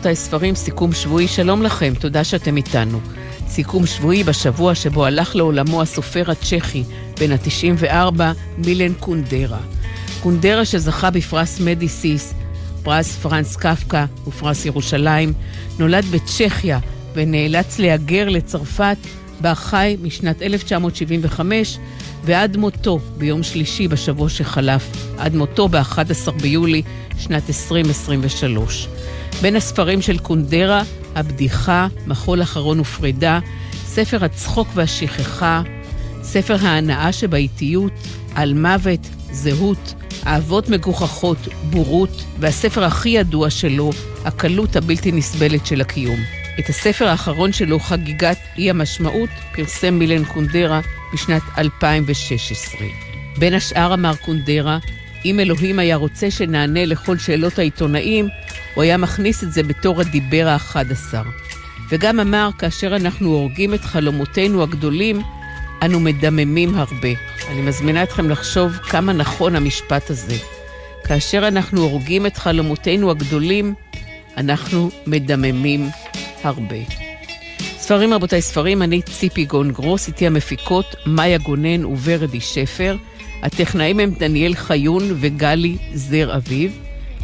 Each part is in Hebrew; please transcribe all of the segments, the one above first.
רבותיי, ספרים, סיכום שבועי, שלום לכם, תודה שאתם איתנו. סיכום שבועי בשבוע שבו הלך לעולמו הסופר הצ'כי בן ה-94, מילן קונדרה. קונדרה שזכה בפרס מדיסיס, פרס פרנס קפקא ופרס ירושלים, נולד בצ'כיה ונאלץ להגר לצרפת בה חי משנת 1975 ועד מותו ביום שלישי בשבוע שחלף, עד מותו ב-11 ביולי שנת 2023. בין הספרים של קונדרה, הבדיחה, מחול אחרון ופרידה, ספר הצחוק והשכחה, ספר ההנאה שבאיטיות, על מוות, זהות, אהבות מגוחכות, בורות, והספר הכי ידוע שלו, הקלות הבלתי נסבלת של הקיום. את הספר האחרון שלו, חגיגת אי המשמעות, פרסם מילן קונדרה בשנת 2016. בין השאר אמר קונדרה, אם אלוהים היה רוצה שנענה לכל שאלות העיתונאים, הוא היה מכניס את זה בתור הדיבר האחד עשר. וגם אמר, כאשר אנחנו הורגים את חלומותינו הגדולים, אנו מדממים הרבה. אני מזמינה אתכם לחשוב כמה נכון המשפט הזה. כאשר אנחנו הורגים את חלומותינו הגדולים, אנחנו מדממים הרבה. ספרים רבותיי, ספרים, אני ציפי גון גרוס, איתי המפיקות מאיה גונן וורדי שפר. הטכנאים הם דניאל חיון וגלי זר אביב.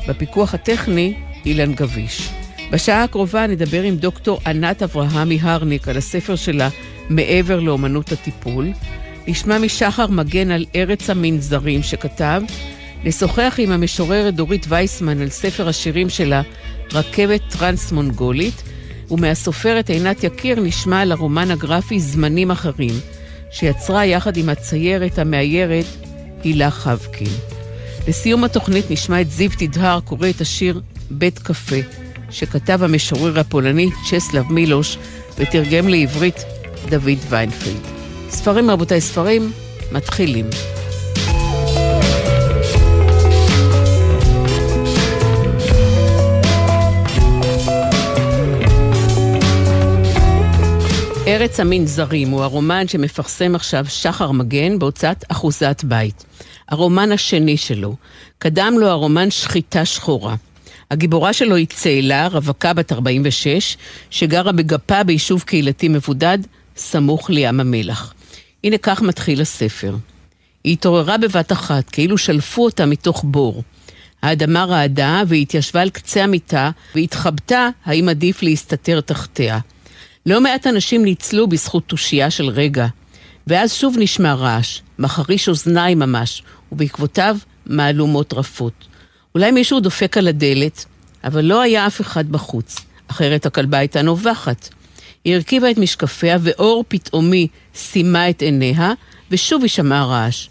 בפיקוח הטכני, אילן גביש. בשעה הקרובה נדבר עם דוקטור ענת אברהמי הרניק על הספר שלה מעבר לאומנות הטיפול. נשמע משחר מגן על ארץ המנזרים שכתב. נשוחח עם המשוררת דורית וייסמן על ספר השירים שלה, רכבת טרנס-מונגולית. ומהסופרת עינת יקיר נשמע על הרומן הגרפי זמנים אחרים, שיצרה יחד עם הציירת המאיירת הילה חבקין. לסיום התוכנית נשמע את זיו תדהר קורא את השיר בית קפה, שכתב המשורר הפולני צ'סלב מילוש ותרגם לעברית דוד ויינפלד. ספרים רבותיי ספרים, מתחילים. ארץ המנזרים הוא הרומן שמפרסם עכשיו שחר מגן בהוצאת אחוזת בית. הרומן השני שלו. קדם לו הרומן שחיטה שחורה. הגיבורה שלו היא צאלה, רווקה בת 46, שגרה בגפה ביישוב קהילתי מבודד, סמוך לים המלח. הנה כך מתחיל הספר. היא התעוררה בבת אחת, כאילו שלפו אותה מתוך בור. האדמה רעדה והיא התיישבה על קצה המיטה והתחבטה האם עדיף להסתתר תחתיה. לא מעט אנשים ניצלו בזכות תושייה של רגע. ואז שוב נשמע רעש, מחריש אוזניים ממש, ובעקבותיו מהלומות רפות. אולי מישהו דופק על הדלת, אבל לא היה אף אחד בחוץ, אחרת הכלבה הייתה נובחת. היא הרכיבה את משקפיה, ואור פתאומי סיימה את עיניה, ושוב היא שמעה רעש.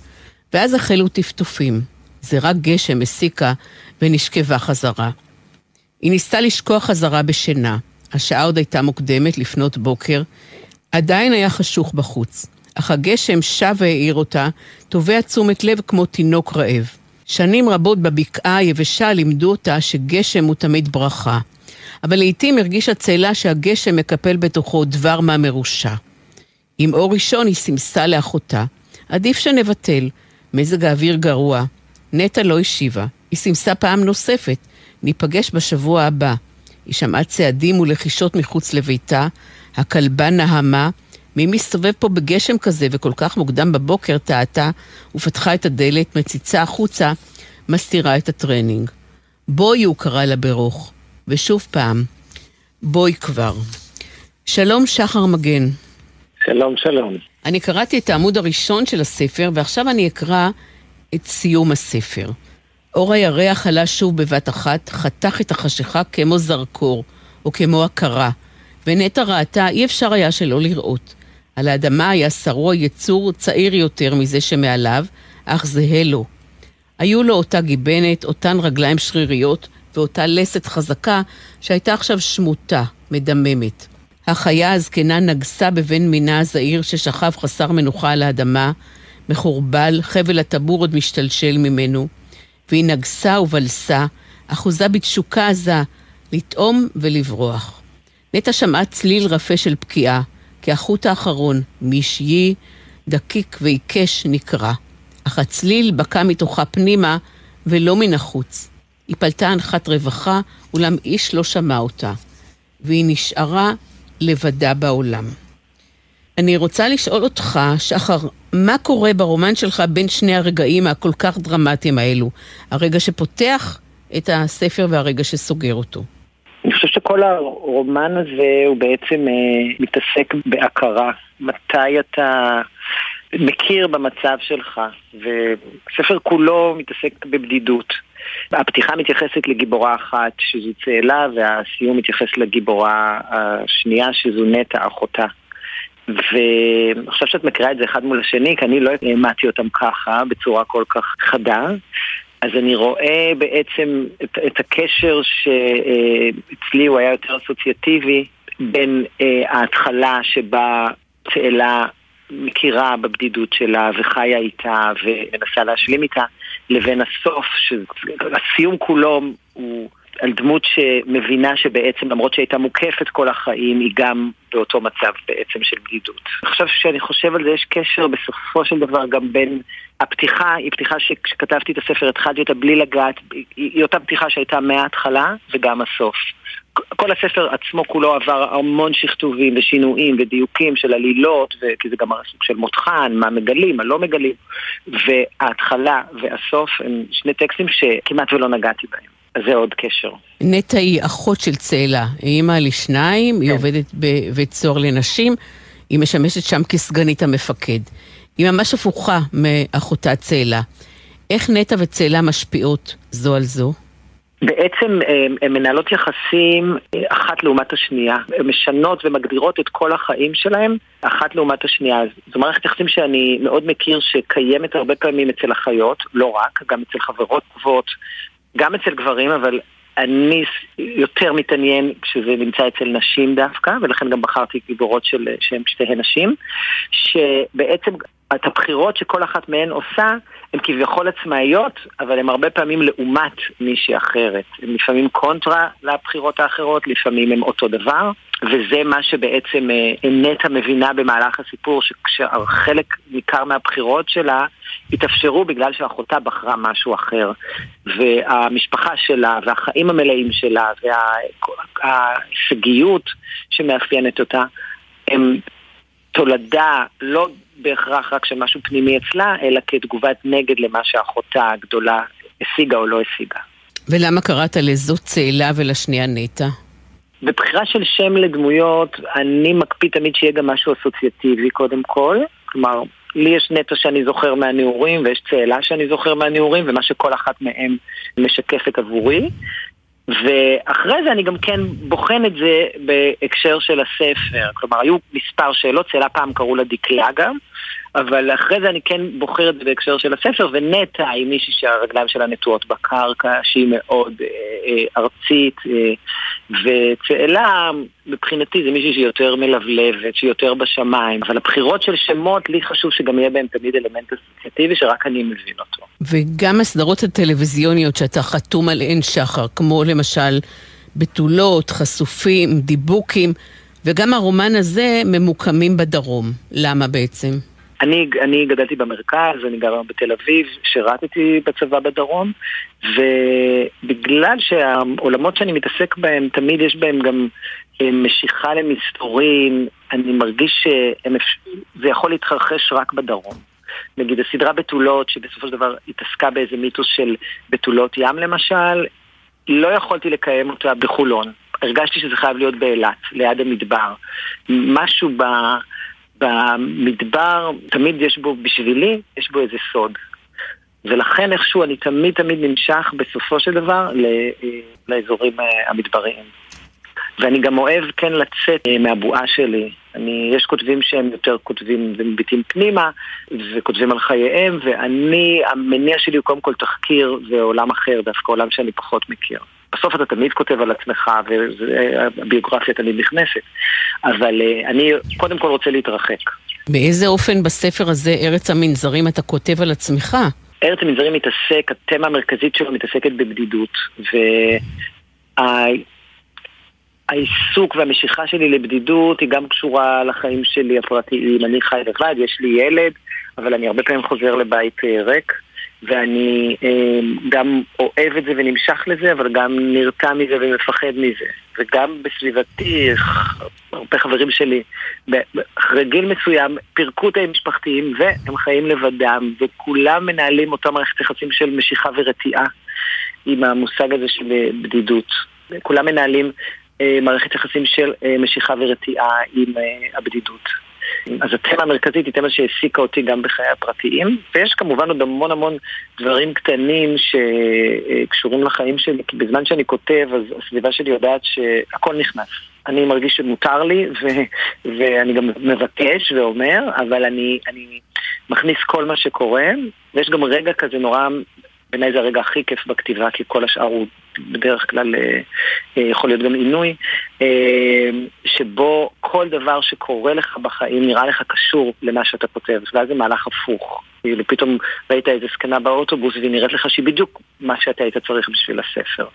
ואז החלו טפטופים. זה רק גשם הסיקה, ונשכבה חזרה. היא ניסתה לשקוע חזרה בשינה. השעה עוד הייתה מוקדמת, לפנות בוקר. עדיין היה חשוך בחוץ, אך הגשם שב והעיר אותה, תובע תשומת לב כמו תינוק רעב. שנים רבות בבקעה היבשה לימדו אותה שגשם הוא תמיד ברכה. אבל לעתים הרגישה צאלה שהגשם מקפל בתוכו דבר מה מרושע. עם אור ראשון היא סימסה לאחותה, עדיף שנבטל, מזג האוויר גרוע. נטע לא השיבה, היא סימסה פעם נוספת, ניפגש בשבוע הבא. היא שמעה צעדים ולחישות מחוץ לביתה, הכלבה נהמה, מי מסתובב פה בגשם כזה וכל כך מוקדם בבוקר טעתה ופתחה את הדלת, מציצה החוצה, מסתירה את הטרנינג. בואי, הוא קרא לה ברוך. ושוב פעם, בואי כבר. שלום שחר מגן. שלום, שלום. אני קראתי את העמוד הראשון של הספר, ועכשיו אני אקרא את סיום הספר. אור הירח עלה שוב בבת אחת, חתך את החשיכה כמו זרקור, או כמו הכרה, ונטע ראתה אי אפשר היה שלא לראות. על האדמה היה שרוע יצור צעיר יותר מזה שמעליו, אך זהה לו. היו לו אותה גיבנת, אותן רגליים שריריות, ואותה לסת חזקה שהייתה עכשיו שמוטה, מדממת. החיה הזקנה נגסה בבן מינה הזעיר ששכב חסר מנוחה על האדמה, מחורבל, חבל הטבור עוד משתלשל ממנו. והיא נגסה ובלסה, אחוזה בתשוקה עזה, לטעום ולברוח. נטע שמעה צליל רפה של פקיעה, כי החוט האחרון, משי, דקיק ועיקש, נקרע. אך הצליל בקע מתוכה פנימה ולא מן החוץ. היא פלטה אנחת רווחה, אולם איש לא שמע אותה, והיא נשארה לבדה בעולם. אני רוצה לשאול אותך, שחר, מה קורה ברומן שלך בין שני הרגעים הכל כך דרמטיים האלו? הרגע שפותח את הספר והרגע שסוגר אותו. אני חושב שכל הרומן הזה הוא בעצם אה, מתעסק בהכרה. מתי אתה מכיר במצב שלך, והספר כולו מתעסק בבדידות. הפתיחה מתייחסת לגיבורה אחת שזו צאלה, והסיום מתייחס לגיבורה השנייה שזו נטע, אחותה. ועכשיו שאת מקריאה את זה אחד מול השני, כי אני לא העמדתי אותם ככה, בצורה כל כך חדה, אז אני רואה בעצם את, את הקשר שאצלי הוא היה יותר אסוציאטיבי בין אה, ההתחלה שבה צאלה מכירה בבדידות שלה וחיה איתה ומנסה להשלים איתה, לבין הסוף, שהסיום כולו הוא על דמות שמבינה שבעצם למרות שהייתה מוקפת כל החיים, היא גם באותו מצב בעצם של בדידות. עכשיו שאני חושב על זה, יש קשר בסופו של דבר גם בין הפתיחה, היא פתיחה שכשכתבתי את הספר התחלתי אותה בלי לגעת, היא אותה פתיחה שהייתה מההתחלה וגם הסוף. כל הספר עצמו כולו עבר המון שכתובים ושינויים ודיוקים של עלילות, כי זה גם סוג של מותחן, מה מגלים, מה לא מגלים, וההתחלה והסוף הם שני טקסטים שכמעט ולא נגעתי בהם. זה עוד קשר. נטע היא אחות של צאלה, היא אימא לשניים, כן. היא עובדת בבית סוהר לנשים, היא משמשת שם כסגנית המפקד. היא ממש הפוכה מאחותה צאלה. איך נטע וצאלה משפיעות זו על זו? בעצם הן מנהלות יחסים אה, אחת לעומת השנייה. הן משנות ומגדירות את כל החיים שלהן אחת לעומת השנייה. זו מערכת יחסים שאני מאוד מכיר שקיימת הרבה פעמים אצל אחיות, לא רק, גם אצל חברות טובות, גם אצל גברים, אבל אני יותר מתעניין כשזה נמצא אצל נשים דווקא, ולכן גם בחרתי גיבורות של, שהן שתיהן נשים, שבעצם את הבחירות שכל אחת מהן עושה, הן כביכול עצמאיות, אבל הן הרבה פעמים לעומת מישהי אחרת. הן לפעמים קונטרה לבחירות האחרות, לפעמים הן אותו דבר, וזה מה שבעצם אה, נטע מבינה במהלך הסיפור, שחלק ניכר מהבחירות שלה התאפשרו בגלל שאחותה בחרה משהו אחר. והמשפחה שלה, והחיים המלאים שלה, וההישגיות שמאפיינת אותה, הם תולדה לא בהכרח רק של משהו פנימי אצלה, אלא כתגובת נגד למה שאחותה הגדולה השיגה או לא השיגה. ולמה קראת לזאת צאלה ולשנייה נטע? בבחירה של שם לדמויות, אני מקפיד תמיד שיהיה גם משהו אסוציאטיבי קודם כל. כלומר, לי יש נטע שאני זוכר מהנעורים, ויש צאלה שאני זוכר מהנעורים, ומה שכל אחת מהן משקפת עבורי. ואחרי זה אני גם כן בוחן את זה בהקשר של הספר. כלומר, היו מספר שאלות, צאלה פעם קראו לה דקלה גם, אבל אחרי זה אני כן בוחר את זה בהקשר של הספר, ונטע היא מישהי שהרגליים שלה נטועות בקרקע, שהיא מאוד אה, אה, ארצית, אה, וצאלה מבחינתי זה מישהי שהיא יותר מלבלבת, שהיא יותר בשמיים, אבל הבחירות של שמות, לי חשוב שגם יהיה בהם תמיד אלמנט אסוציאטיבי שרק אני מבין אותו. וגם הסדרות הטלוויזיוניות שאתה חתום עליהן שחר, כמו למשל בתולות, חשופים, דיבוקים, וגם הרומן הזה ממוקמים בדרום. למה בעצם? אני, אני גדלתי במרכז, אני גר בתל אביב, שירתתי בצבא בדרום, ובגלל שהעולמות שאני מתעסק בהם, תמיד יש בהם גם אה, משיכה למסתורים, אני מרגיש שזה יכול להתחרחש רק בדרום. נגיד הסדרה בתולות, שבסופו של דבר התעסקה באיזה מיתוס של בתולות ים למשל, לא יכולתי לקיים אותה בחולון. הרגשתי שזה חייב להיות באילת, ליד המדבר. משהו ב... במדבר, תמיד יש בו, בשבילי, יש בו איזה סוד. ולכן איכשהו אני תמיד תמיד נמשך בסופו של דבר לאזורים אה, המדבריים. ואני גם אוהב כן לצאת אה, מהבועה שלי. אני, יש כותבים שהם יותר כותבים ומביטים פנימה וכותבים על חייהם, ואני, המניע שלי הוא קודם כל תחקיר ועולם אחר, דווקא עולם שאני פחות מכיר. בסוף אתה תמיד כותב על עצמך, והביוגרפיה תמיד נכנסת. אבל אה, אני קודם כל רוצה להתרחק. באיזה אופן בספר הזה, ארץ המנזרים, אתה כותב על עצמך? ארץ המנזרים מתעסק, התמה המרכזית שלו מתעסקת בבדידות. והעיסוק והמשיכה שלי לבדידות היא גם קשורה לחיים שלי הפרטיים. אני חי לבד, יש לי ילד, אבל אני הרבה פעמים חוזר לבית אה, ריק. ואני אה, גם אוהב את זה ונמשך לזה, אבל גם נרתע מזה ומפחד מזה. וגם בסביבתי, הרבה חברים שלי, אחרי גיל מסוים, פירקו את המשפחתיים והם חיים לבדם, וכולם מנהלים אותה מערכת יחסים של משיכה ורתיעה עם המושג הזה של בדידות. כולם מנהלים אה, מערכת יחסים של אה, משיכה ורתיעה עם אה, הבדידות. אז התמה המרכזית היא תמה שהעסיקה אותי גם בחיי הפרטיים, ויש כמובן עוד המון המון דברים קטנים שקשורים לחיים שלי, כי בזמן שאני כותב, אז הסביבה שלי יודעת שהכל נכנס. אני מרגיש שמותר לי, ו- ואני גם מבקש ואומר, אבל אני, אני מכניס כל מה שקורה, ויש גם רגע כזה נורא בעיניי זה הרגע הכי כיף בכתיבה, כי כל השאר הוא בדרך כלל אה, אה, יכול להיות גם עינוי, אה, שבו כל דבר שקורה לך בחיים נראה לך קשור למה שאתה כותב, ואז זה מהלך הפוך. כאילו פתאום ראית איזה זקנה באוטובוס והיא נראית לך שהיא בדיוק מה שאתה היית צריך בשביל הספר.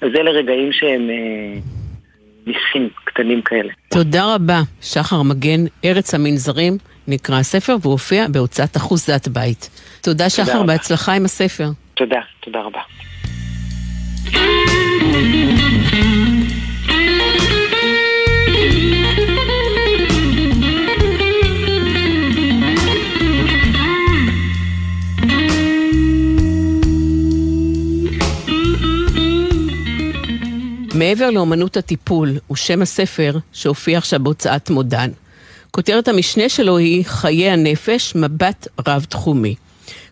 אז אלה רגעים שהם... ניסים קטנים כאלה. תודה רבה, שחר מגן, ארץ המנזרים, נקרא הספר, והוא הופיע בהוצאת אחוזת בית. תודה, שחר, תודה בהצלחה עם הספר. תודה, תודה רבה. מעבר לאמנות הטיפול, הוא שם הספר שהופיע עכשיו בהוצאת מודן. כותרת המשנה שלו היא חיי הנפש, מבט רב-תחומי.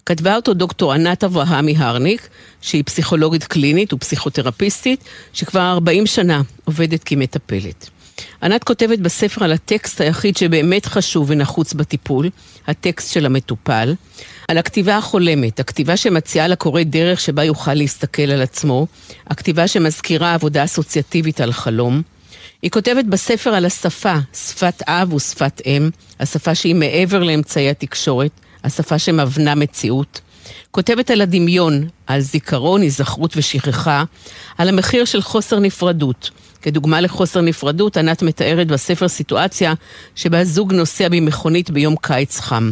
כתבה אותו דוקטור ענת אברהמי הרניק, שהיא פסיכולוגית קלינית ופסיכותרפיסטית, שכבר 40 שנה עובדת כמטפלת. ענת כותבת בספר על הטקסט היחיד שבאמת חשוב ונחוץ בטיפול, הטקסט של המטופל, על הכתיבה החולמת, הכתיבה שמציעה לקורא דרך שבה יוכל להסתכל על עצמו, הכתיבה שמזכירה עבודה אסוציאטיבית על חלום. היא כותבת בספר על השפה, שפת אב ושפת אם, השפה שהיא מעבר לאמצעי התקשורת, השפה שמבנה מציאות. כותבת על הדמיון, על זיכרון, היזכרות ושכחה, על המחיר של חוסר נפרדות. כדוגמה לחוסר נפרדות, ענת מתארת בספר סיטואציה שבה זוג נוסע במכונית ביום קיץ חם.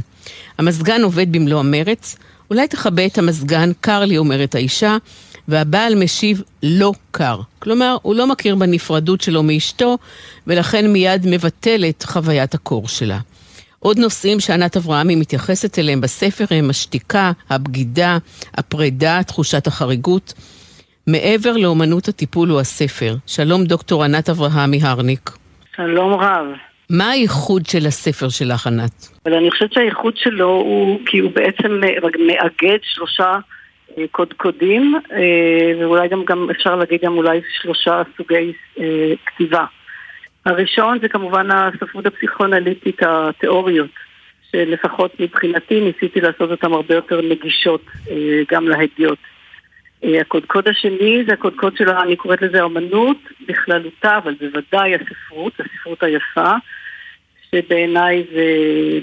המזגן עובד במלוא המרץ, אולי תכבה את המזגן, קר לי, אומרת האישה, והבעל משיב לא קר. כלומר, הוא לא מכיר בנפרדות שלו מאשתו, ולכן מיד מבטל את חוויית הקור שלה. עוד נושאים שענת אברהמי מתייחסת אליהם בספר הם השתיקה, הבגידה, הפרידה, תחושת החריגות. מעבר לאומנות הטיפול הוא הספר. שלום דוקטור ענת אברהמי הרניק. שלום רב. מה הייחוד של הספר שלך, ענת? אבל אני חושבת שהייחוד שלו הוא כי הוא בעצם מאגד שלושה אה, קודקודים, אה, ואולי גם, גם אפשר להגיד גם אולי שלושה סוגי אה, כתיבה. הראשון זה כמובן הספרות הפסיכואנליטית, התיאוריות, שלפחות מבחינתי ניסיתי לעשות אותן הרבה יותר נגישות גם להדיוט. הקודקוד השני זה הקודקוד של, אני קוראת לזה אמנות בכללותה, אבל בוודאי הספרות, הספרות היפה, שבעיניי זה,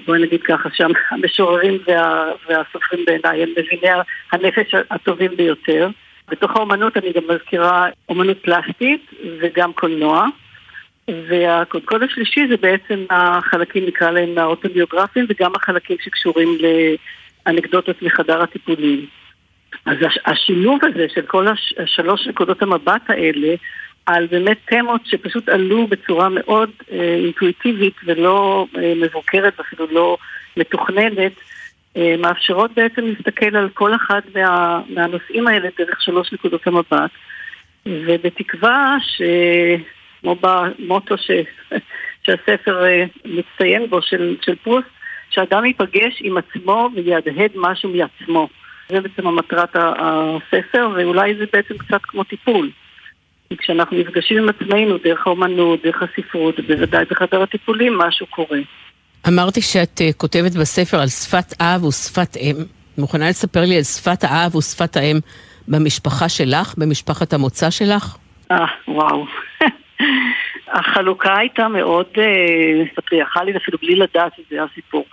בואי נגיד ככה, שהמשוררים וה, והסופרים בעיניי הם מביני הנפש הטובים ביותר. בתוך האומנות אני גם מזכירה אומנות פלסטית וגם קולנוע. והקודקוד השלישי זה בעצם החלקים, נקרא להם האוטוביוגרפיים, וגם החלקים שקשורים לאנקדוטות מחדר הטיפולים. אז השילוב הזה של כל הש, השלוש נקודות המבט האלה על באמת תמות שפשוט עלו בצורה מאוד אה, אינטואיטיבית ולא אה, מבוקרת ואפילו לא מתוכננת, אה, מאפשרות בעצם להסתכל על כל אחד מה, מהנושאים האלה דרך שלוש נקודות המבט, ובתקווה ש... כמו במוטו ש... שהספר אה, מצטיין בו של, של פרוסט, שאדם ייפגש עם עצמו ויהדהד משהו מעצמו. זה בעצם המטרת הספר, ואולי זה בעצם קצת כמו טיפול. כי כשאנחנו נפגשים עם עצמנו דרך האומנות, דרך הספרות, בוודאי בחדר הטיפולים, משהו קורה. אמרתי שאת uh, כותבת בספר על שפת אב ושפת אם. מוכנה לספר לי על שפת האב ושפת האם במשפחה שלך, במשפחת המוצא שלך? אה, וואו. החלוקה הייתה מאוד אה, פטריארכלית, אפילו בלי לדעת שזה הסיפור.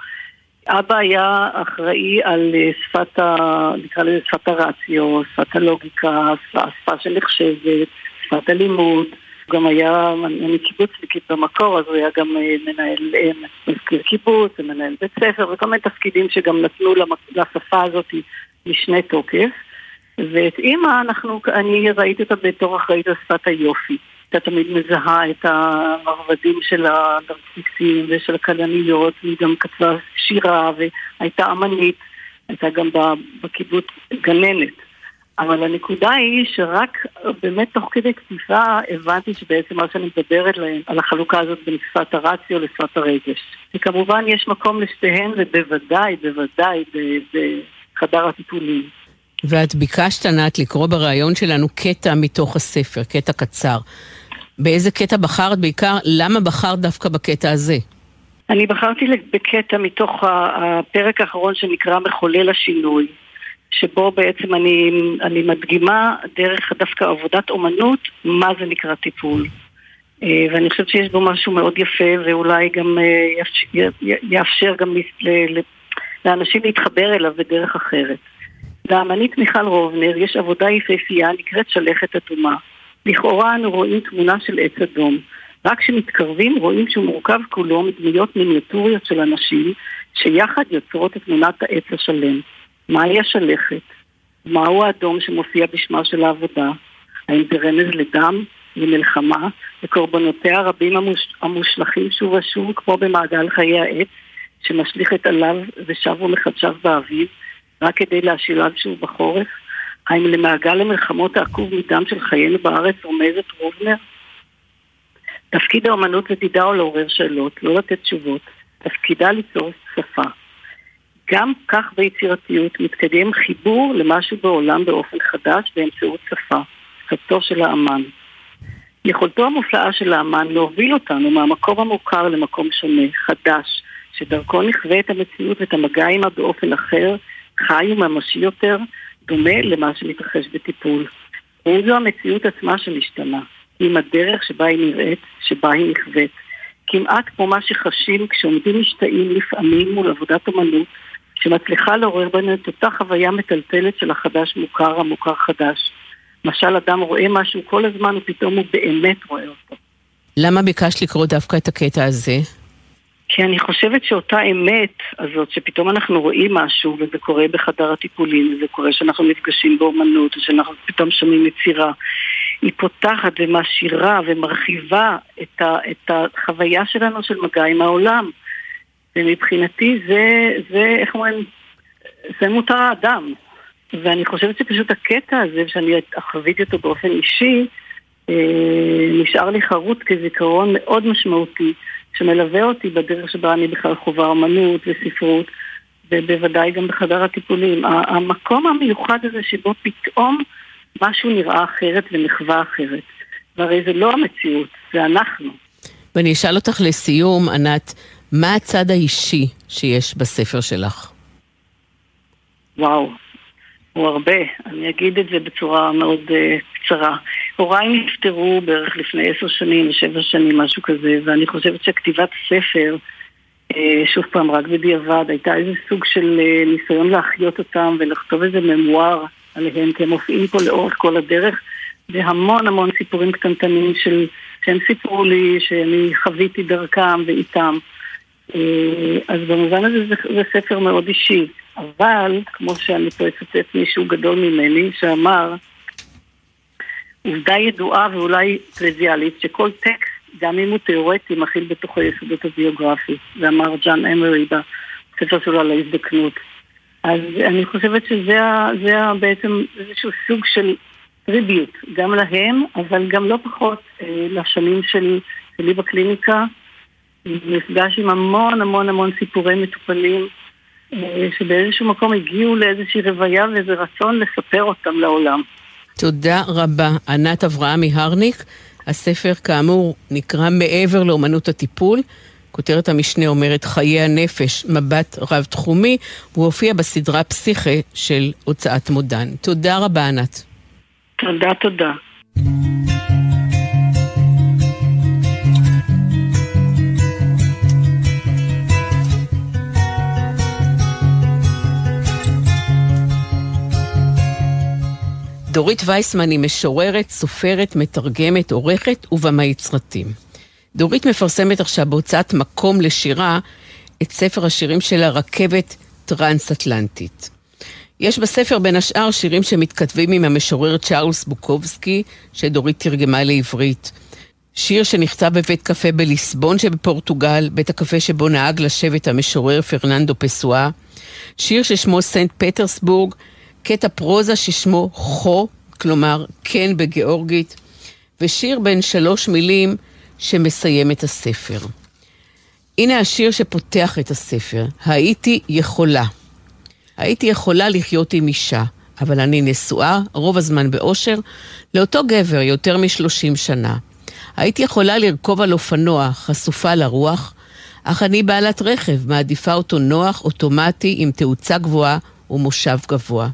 אבא היה אחראי על אה, שפת ה... נקרא לזה שפת הרציו, שפת הלוגיקה, שפה שנחשבת, שפת הלימוד. הוא גם היה, אני קיבוצניקית במקור, אז הוא היה גם אה, מנהל, מזכיר קיבוץ, ומנהל בית ספר, וכל מיני תפקידים שגם נתנו לשפה הזאת משנה תוקף, ואת אימא, אנחנו, אני ראיתי אותה בתור אחראית על שפת היופי. הייתה תמיד מזהה את המרבדים של הנרציסים ושל הכלניות, והיא גם כתבה שירה והייתה אמנית, הייתה גם בקיבוץ גננת. אבל הנקודה היא שרק באמת תוך כדי כתיבה הבנתי שבעצם מה שאני מדברת להם על החלוקה הזאת בין שפת הרציו לשפת הרגש. וכמובן יש מקום לשתיהן ובוודאי, בוודאי בחדר הטיפולים. ואת ביקשת, ענת, לקרוא בריאיון שלנו קטע מתוך הספר, קטע קצר. באיזה קטע בחרת? בעיקר, למה בחרת דווקא בקטע הזה? אני בחרתי בקטע מתוך הפרק האחרון שנקרא מחולל השינוי, שבו בעצם אני, אני מדגימה דרך דווקא עבודת אומנות מה זה נקרא טיפול. אה, ואני חושבת שיש בו משהו מאוד יפה ואולי גם אה, יאפשר גם לאנשים להתחבר אליו בדרך אחרת. לאמנית מיכל רובנר יש עבודה יפהפייה נקראת שלכת אדומה. לכאורה אנו רואים תמונה של עץ אדום. רק כשמתקרבים רואים שהוא מורכב כולו מדמויות מיניאטוריות של אנשים שיחד יוצרות את תמונת העץ השלם. מהי השלכת? מהו האדום שמופיע בשמה של העבודה? האם זה רמז לדם, למלחמה, לקורבנותיה הרבים המוש... המושלכים שוב ושוב כמו במעגל חיי העץ שמשליך את עליו ושב ומחדשיו באביב רק כדי להשאיליו שוב בחורף? האם למעגל המלחמות העקוב מדם של חיינו בארץ רומזת רובנר? תפקיד האומנות תדע או לעורר שאלות, לא לתת תשובות. תפקידה ליצור שפה. גם כך ביצירתיות מתקדם חיבור למשהו בעולם באופן חדש באמצעות שפה, שפתו של האמן. יכולתו המופלאה של האמן להוביל אותנו מהמקום המוכר למקום שונה, חדש, שדרכו נכווה את המציאות ואת המגע עימה באופן אחר, חי וממשי יותר, דומה למה שמתרחש בטיפול. אין זו המציאות עצמה שמשתנה, עם הדרך שבה היא נראית, שבה היא נכווית. כמעט כמו מה שחשים כשעומדים משתאים לפעמים מול עבודת אמנות, שמצליחה לעורר בנו את אותה חוויה מטלטלת של החדש מוכר, המוכר חדש. למשל, אדם רואה משהו כל הזמן ופתאום הוא באמת רואה אותו. למה ביקשת לקרוא דווקא את הקטע הזה? כי אני חושבת שאותה אמת הזאת, שפתאום אנחנו רואים משהו, וזה קורה בחדר הטיפולים, וזה קורה שאנחנו נפגשים באומנות, ושאנחנו פתאום שומעים יצירה, היא פותחת ומעשירה ומרחיבה את, ה, את החוויה שלנו של מגע עם העולם. ומבחינתי זה, זה, איך אומרים, זה מותר האדם. ואני חושבת שפשוט הקטע הזה, שאני חוויתי אותו באופן אישי, אה, נשאר לי חרוט כזיכרון מאוד משמעותי. שמלווה אותי בדרך שבה אני בכלל חווה אמנות וספרות, ובוודאי גם בחדר הטיפולים. המקום המיוחד הזה שבו פתאום משהו נראה אחרת ונחווה אחרת. והרי זה לא המציאות, זה אנחנו. ואני אשאל אותך לסיום, ענת, מה הצד האישי שיש בספר שלך? וואו, הוא הרבה. אני אגיד את זה בצורה מאוד uh, קצרה. הוריי נפטרו בערך לפני עשר שנים, שבע שנים, משהו כזה, ואני חושבת שכתיבת ספר, uh, שוב פעם, רק בדיעבד, הייתה איזה סוג של uh, ניסיון להחיות אותם ולכתוב איזה ממואר עליהם, כי הם מופיעים פה לאורך כל הדרך, והמון המון סיפורים קטנטנים של, שהם סיפרו לי, שאני חוויתי דרכם ואיתם. אז במובן הזה זה, זה ספר מאוד אישי. אבל, כמו שאני פה אצטט מישהו גדול ממני, שאמר, עובדה ידועה ואולי טריוויאלית, שכל טקסט, גם אם הוא תיאורטי, מכיל בתוכו יסודות הביוגרפי. זה אמר ג'אן אמרי בספר שלו על ההזדקנות. אז אני חושבת שזה זה בעצם איזשהו סוג של טריביוט, גם להם, אבל גם לא פחות אה, לשנים של, שלי בקליניקה. מפגש עם המון המון המון סיפורי מטופלים. אה, שבאיזשהו מקום הגיעו לאיזושהי רוויה ואיזה רצון לספר אותם לעולם. תודה רבה. ענת אברהמי הרניק, הספר כאמור נקרא מעבר לאומנות הטיפול. כותרת המשנה אומרת חיי הנפש, מבט רב-תחומי, הוא הופיע בסדרה פסיכה של הוצאת מודן. תודה רבה, ענת. תודה, תודה. דורית וייסמן היא משוררת, סופרת, מתרגמת, עורכת ובמאית סרטים. דורית מפרסמת עכשיו בהוצאת מקום לשירה את ספר השירים שלה רכבת טרנס-אטלנטית. יש בספר בין השאר שירים שמתכתבים עם המשורר צ'ארלס בוקובסקי, שדורית תרגמה לעברית. שיר שנכתב בבית קפה בליסבון שבפורטוגל, בית הקפה שבו נהג לשבת המשורר פרננדו פסואה. שיר ששמו סנט פטרסבורג, קטע פרוזה ששמו חו, כלומר כן בגיאורגית, ושיר בין שלוש מילים שמסיים את הספר. הנה השיר שפותח את הספר, הייתי יכולה. הייתי יכולה לחיות עם אישה, אבל אני נשואה, רוב הזמן באושר, לאותו גבר יותר משלושים שנה. הייתי יכולה לרכוב על אופנוע, חשופה לרוח, אך אני בעלת רכב, מעדיפה אותו נוח, אוטומטי, עם תאוצה גבוהה ומושב גבוה.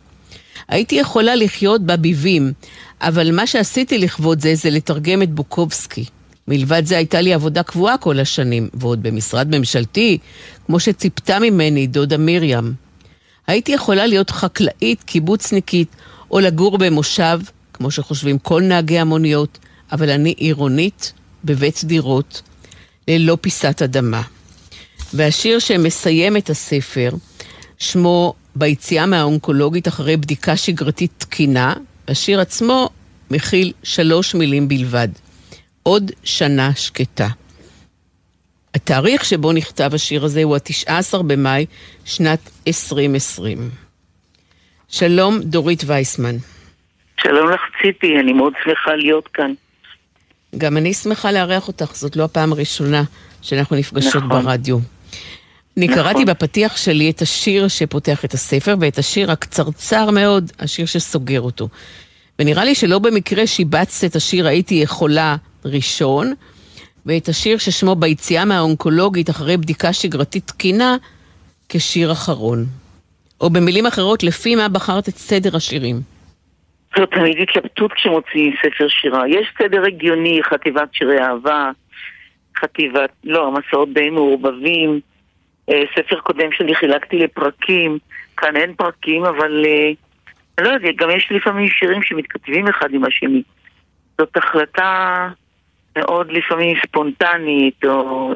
הייתי יכולה לחיות בביבים, אבל מה שעשיתי לכבוד זה, זה לתרגם את בוקובסקי. מלבד זה הייתה לי עבודה קבועה כל השנים, ועוד במשרד ממשלתי, כמו שציפתה ממני דודה מרים. הייתי יכולה להיות חקלאית, קיבוצניקית, או לגור במושב, כמו שחושבים כל נהגי המוניות, אבל אני עירונית בבית דירות, ללא פיסת אדמה. והשיר שמסיים את הספר, שמו ביציאה מהאונקולוגית אחרי בדיקה שגרתית תקינה, השיר עצמו מכיל שלוש מילים בלבד. עוד שנה שקטה. התאריך שבו נכתב השיר הזה הוא ה-19 במאי שנת 2020. שלום, דורית וייסמן. שלום לך ציפי, אני מאוד שמחה להיות כאן. גם אני שמחה לארח אותך, זאת לא הפעם הראשונה שאנחנו נפגשות נכון. ברדיו. אני נכון. קראתי בפתיח שלי את השיר שפותח את הספר, ואת השיר הקצרצר מאוד, השיר שסוגר אותו. ונראה לי שלא במקרה שיבצת את השיר "הייתי יכולה" ראשון, ואת השיר ששמו ביציאה מהאונקולוגית אחרי בדיקה שגרתית תקינה כשיר אחרון. או במילים אחרות, לפי מה בחרת את סדר השירים? זו תמיד התלבטות כשמוציאים ספר שירה. יש סדר הגיוני, חטיבת שירי אהבה, חטיבת, לא, המסעות די מעורבבים, ספר קודם שלי חילקתי לפרקים, כאן אין פרקים, אבל אה, אני לא יודע, גם יש לפעמים שירים שמתכתבים אחד עם השני. זאת החלטה מאוד לפעמים ספונטנית, או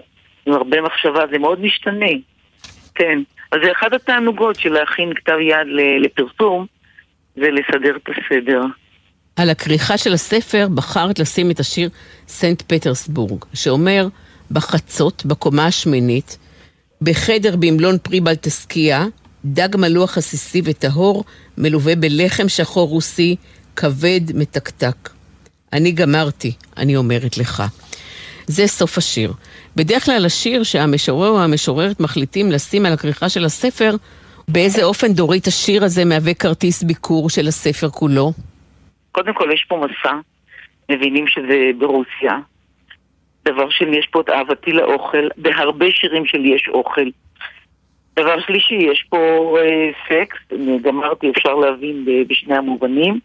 עם הרבה מחשבה, זה מאוד משתנה. כן. אז זה אחד התענוגות של להכין כתב יד לפרסום, ולסדר את הסדר. על הכריכה של הספר בחרת לשים את השיר סנט פטרסבורג, שאומר, בחצות, בקומה השמינית, בחדר במלון פרי בלטסקיה, דג מלוח עסיסי וטהור, מלווה בלחם שחור רוסי, כבד, מתקתק. אני גמרתי, אני אומרת לך. זה סוף השיר. בדרך כלל השיר שהמשורר או המשוררת מחליטים לשים על הכריכה של הספר, באיזה אופן דורית השיר הזה מהווה כרטיס ביקור של הספר כולו? קודם כל יש פה מסע, מבינים שזה ברוסיה. דבר שני, יש פה את אהבתי לאוכל, בהרבה שירים שלי יש אוכל. דבר שלישי, יש פה אה, סקס, גמרתי, אפשר להבין בשני המובנים.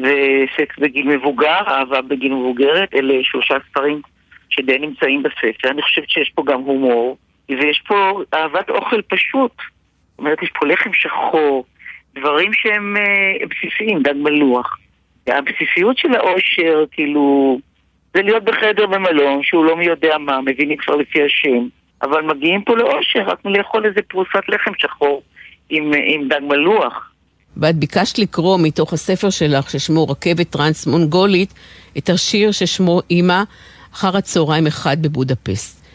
וסקס בגיל מבוגר, אהבה בגיל מבוגרת, אלה שלושה ספרים שדי נמצאים בספר. אני חושבת שיש פה גם הומור, ויש פה אהבת אוכל פשוט. זאת אומרת, יש פה לחם שחור, דברים שהם אה, בסיסיים, דג מלוח. הבסיסיות של האושר, כאילו, זה להיות בחדר במלון, שהוא לא מי יודע מה, מבינים כבר לפי השם, אבל מגיעים פה לאושר, רק מלאכול איזה פרוסת לחם שחור עם, עם דג מלוח. ואת ביקשת לקרוא מתוך הספר שלך, ששמו רכבת טרנס-מונגולית, את השיר ששמו אימא, אחר הצהריים אחד בבודפסט.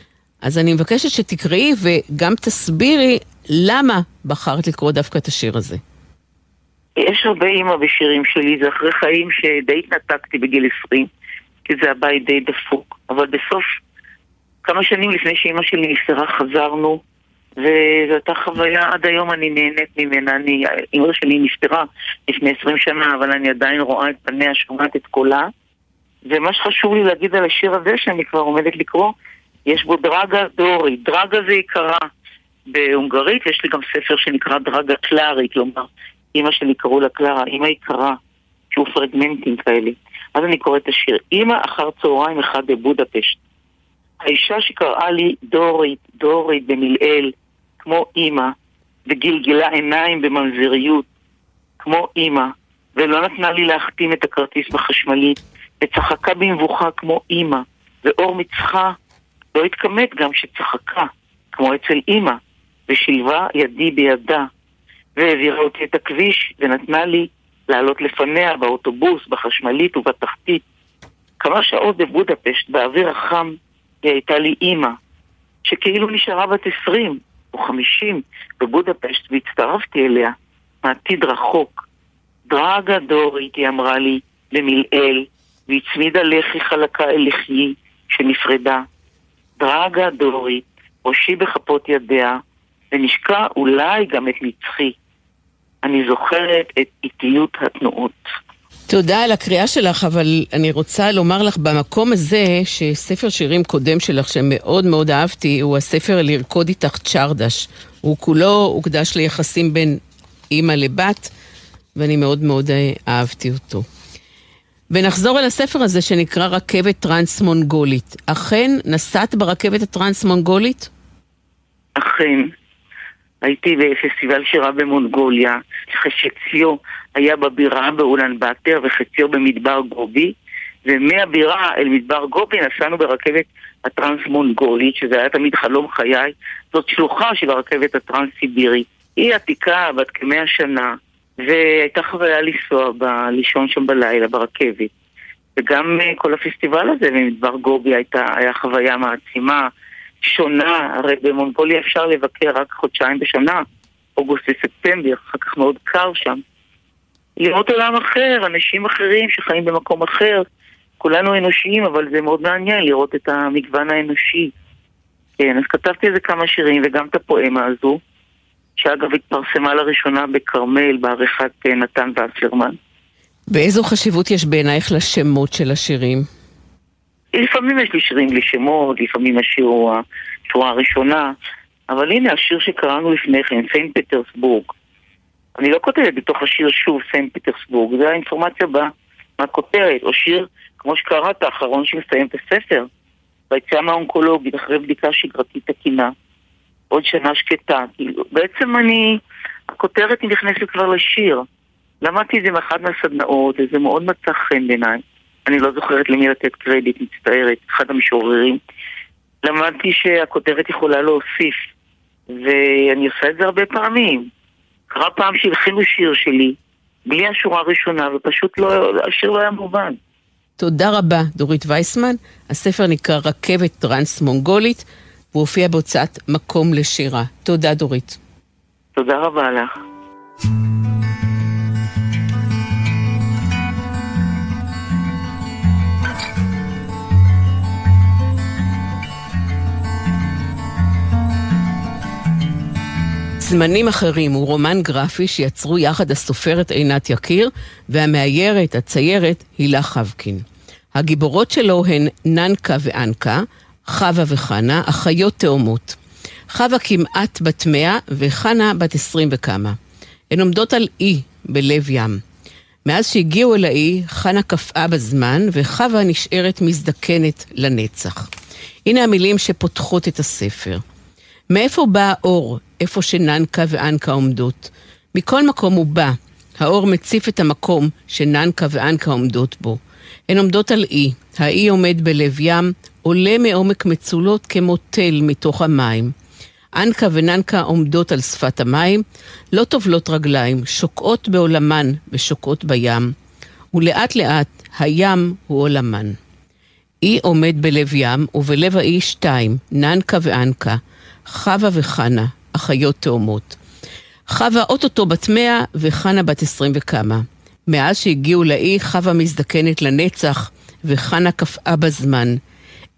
אז אני מבקשת שתקראי וגם תסבירי למה בחרת לקרוא דווקא את השיר הזה. יש הרבה אימא בשירים שלי, זה אחרי חיים שדי התנתקתי בגיל 20, כי זה הבית די דפוק. אבל בסוף, כמה שנים לפני שאימא שלי נפטרה, חזרנו וזו הייתה חוויה, עד היום אני נהנית ממנה. אני, אמא שלי נפטרה לפני 20 שנה, אבל אני עדיין רואה את פניה, שומעת את קולה. ומה שחשוב לי להגיד על השיר הזה, שאני כבר עומדת לקרוא, יש בו דרגה דורי. דרגה זה יקרה בהונגרית, יש לי גם ספר שנקרא דרגה קלארי, כלומר, אימא שלי קראו לה קלרה, אימא יקרה, שהוא פרגמנטים כאלה. אז אני קוראת את השיר, אימא אחר צהריים אחד בבודפשט. האישה שקראה לי דורית, דורית במלעיל, כמו אימא, וגלגלה עיניים בממזריות, כמו אימא, ולא נתנה לי להחתים את הכרטיס בחשמלית, וצחקה במבוכה כמו אימא, ואור מצחה לא התכמת גם שצחקה, כמו אצל אימא, ושילבה ידי בידה. והעבירה אותי את הכביש ונתנה לי לעלות לפניה באוטובוס, בחשמלית ובתחתית. כמה שעות בבודפשט, באוויר החם, היא הייתה לי אימא, שכאילו נשארה בת עשרים או חמישים בבודפשט, והצטרפתי אליה, מעתיד רחוק. דרגה דורית, היא אמרה לי, למלעיל, והצמידה לחי חלקה אל לחיי, שנפרדה. דרגה דורית, ראשי בכפות ידיה, ונשקע אולי גם את נצחי. אני זוכרת את איטיות התנועות. תודה על הקריאה שלך, אבל אני רוצה לומר לך במקום הזה, שספר שירים קודם שלך שמאוד מאוד אהבתי, הוא הספר לרקוד איתך צ'רדש. הוא כולו הוקדש ליחסים בין אימא לבת, ואני מאוד מאוד אה, אהבתי אותו. ונחזור אל הספר הזה שנקרא רכבת טרנס-מונגולית. אכן נסעת ברכבת הטרנס-מונגולית? אכן. הייתי בפסטיבל שירה במונגוליה, חציו היה בבירה באולן באטר וחציו במדבר גובי, ומהבירה אל מדבר גובי נסענו ברכבת הטרנס-מונגולית, שזה היה תמיד חלום חיי. זאת שלוחה של הרכבת הטרנס-סיבירית. היא עתיקה, בת כמאה שנה, והייתה חוויה לנסוע, ב... לישון שם בלילה ברכבת. וגם uh, כל הפסטיבל הזה במדבר גובי הייתה, היה חוויה מעצימה, שונה, הרי במונגוליה אפשר לבקר רק חודשיים בשנה, אוגוסט וספטמבר, אחר כך מאוד קר שם. לראות עולם אחר, אנשים אחרים שחיים במקום אחר. כולנו אנושיים, אבל זה מאוד מעניין לראות את המגוון האנושי. כן, אז כתבתי איזה כמה שירים וגם את הפואמה הזו. שאגב התפרסמה לראשונה בכרמל בעריכת אה, נתן וסלרמן. ואיזו חשיבות יש בעינייך לשמות של השירים? לפעמים יש לי שירים בלי שמות, לפעמים השיר הוא השורה הראשונה, אבל הנה השיר שקראנו לפני כן, סיין פטרסבורג. אני לא כותבת בתוך השיר שוב סיין פטרסבורג, זה האינפורמציה בה, מהכותרת, או שיר, כמו שקראת, האחרון שמסיים את הספר, ביציאה מהאונקולוגית, אחרי בדיקה שגרתית תקינה. עוד שנה שקטה. כאילו, בעצם אני, הכותרת היא נכנסת כבר לשיר. למדתי את זה מאחד מהסדנאות, וזה מאוד מצא חן בעיניי. אני לא זוכרת למי לתת קרדיט, מצטערת, אחד המשוררים. למדתי שהכותרת יכולה להוסיף, ואני עושה את זה הרבה פעמים. קרה פעם שהלחינו שיר שלי, בלי השורה הראשונה, ופשוט לא, השיר לא היה מובן. תודה רבה, דורית וייסמן. הספר נקרא רכבת טרנס-מונגולית. והוא הופיע בהוצאת מקום לשירה. תודה, דורית. תודה רבה לך. זמנים אחרים הוא רומן גרפי שיצרו יחד הסופרת עינת יקיר והמאיירת, הציירת, הילה חבקין. הגיבורות שלו הן ננקה ואנקה, חווה וחנה, אחיות תאומות. חווה כמעט בת מאה וחנה בת עשרים וכמה. הן עומדות על אי בלב ים. מאז שהגיעו אל האי, חנה קפאה בזמן, וחווה נשארת מזדקנת לנצח. הנה המילים שפותחות את הספר. מאיפה בא האור, איפה שננקה ואנקה עומדות? מכל מקום הוא בא. האור מציף את המקום שננקה ואנקה עומדות בו. הן עומדות על אי, האי עומד בלב ים, עולה מעומק מצולות כמו תל מתוך המים. אנקה וננקה עומדות על שפת המים, לא טובלות רגליים, שוקעות בעולמן ושוקעות בים, ולאט לאט הים הוא עולמן. אי עומד בלב ים, ובלב האי שתיים, ננקה ואנקה, חווה וחנה, אחיות תאומות. חווה אוטוטו בת מאה וחנה בת עשרים וכמה. מאז שהגיעו לאי, חווה מזדקנת לנצח, וחנה קפאה בזמן.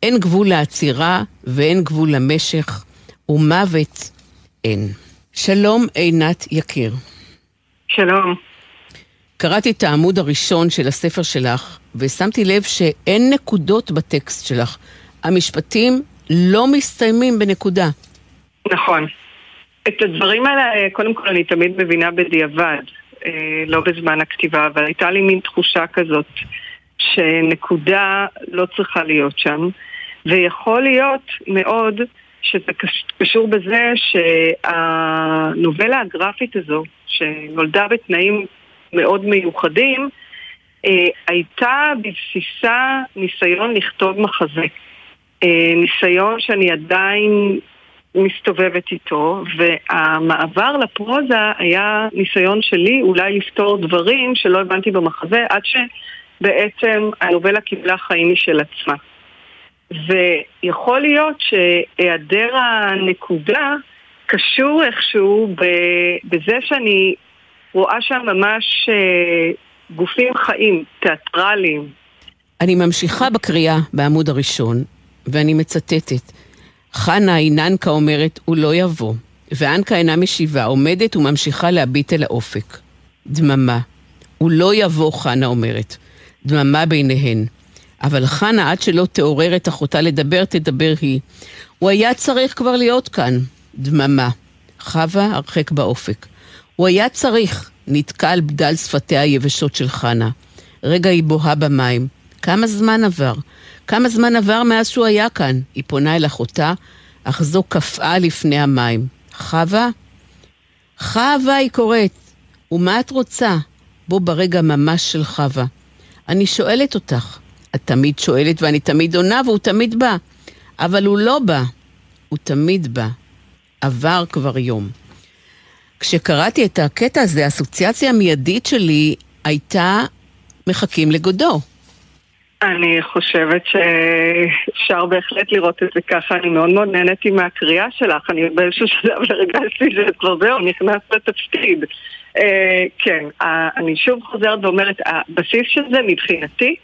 אין גבול לעצירה ואין גבול למשך, ומוות אין. שלום עינת יקיר. שלום. קראתי את העמוד הראשון של הספר שלך, ושמתי לב שאין נקודות בטקסט שלך. המשפטים לא מסתיימים בנקודה. נכון. את הדברים האלה, קודם כל אני תמיד מבינה בדיעבד, אה, לא בזמן הכתיבה, אבל הייתה לי מין תחושה כזאת שנקודה לא צריכה להיות שם. ויכול להיות מאוד שזה קשור בזה שהנובלה הגרפית הזו, שנולדה בתנאים מאוד מיוחדים, אה, הייתה בבסיסה ניסיון לכתוב מחזה. אה, ניסיון שאני עדיין מסתובבת איתו, והמעבר לפרוזה היה ניסיון שלי אולי לפתור דברים שלא הבנתי במחזה, עד שבעצם הנובלה קיבלה חיים משל עצמה. ויכול להיות שהיעדר הנקודה קשור איכשהו בזה שאני רואה שם ממש אה, גופים חיים, תיאטרליים. אני ממשיכה בקריאה בעמוד הראשון, ואני מצטטת. חנה איננקה אומרת, הוא לא יבוא. ואנקה אינה משיבה, עומדת וממשיכה להביט אל האופק. דממה. הוא לא יבוא, חנה אומרת. דממה ביניהן. אבל חנה, עד שלא תעורר את אחותה לדבר, תדבר היא. הוא היה צריך כבר להיות כאן. דממה. חווה, הרחק באופק. הוא היה צריך, נתקע על בדל שפתיה היבשות של חנה. רגע היא בוהה במים. כמה זמן עבר? כמה זמן עבר מאז שהוא היה כאן? היא פונה אל אחותה, אך זו קפאה לפני המים. חווה? חווה, היא קוראת. ומה את רוצה? בוא ברגע ממש של חווה. אני שואלת אותך. את תמיד שואלת ואני תמיד עונה והוא תמיד בא. אבל הוא לא בא. הוא תמיד בא. עבר כבר יום. כשקראתי את הקטע הזה, האסוציאציה המיידית שלי הייתה מחכים לגודו. אני חושבת שאפשר בהחלט לראות את זה ככה, אני מאוד מאוד נהניתי מהקריאה שלך, אני באיזשהו שלב הרגשתי שזה כבר זהו, נכנס לתפקיד. אה, כן, אני שוב חוזרת ואומרת, הבסיס של זה מבחינתי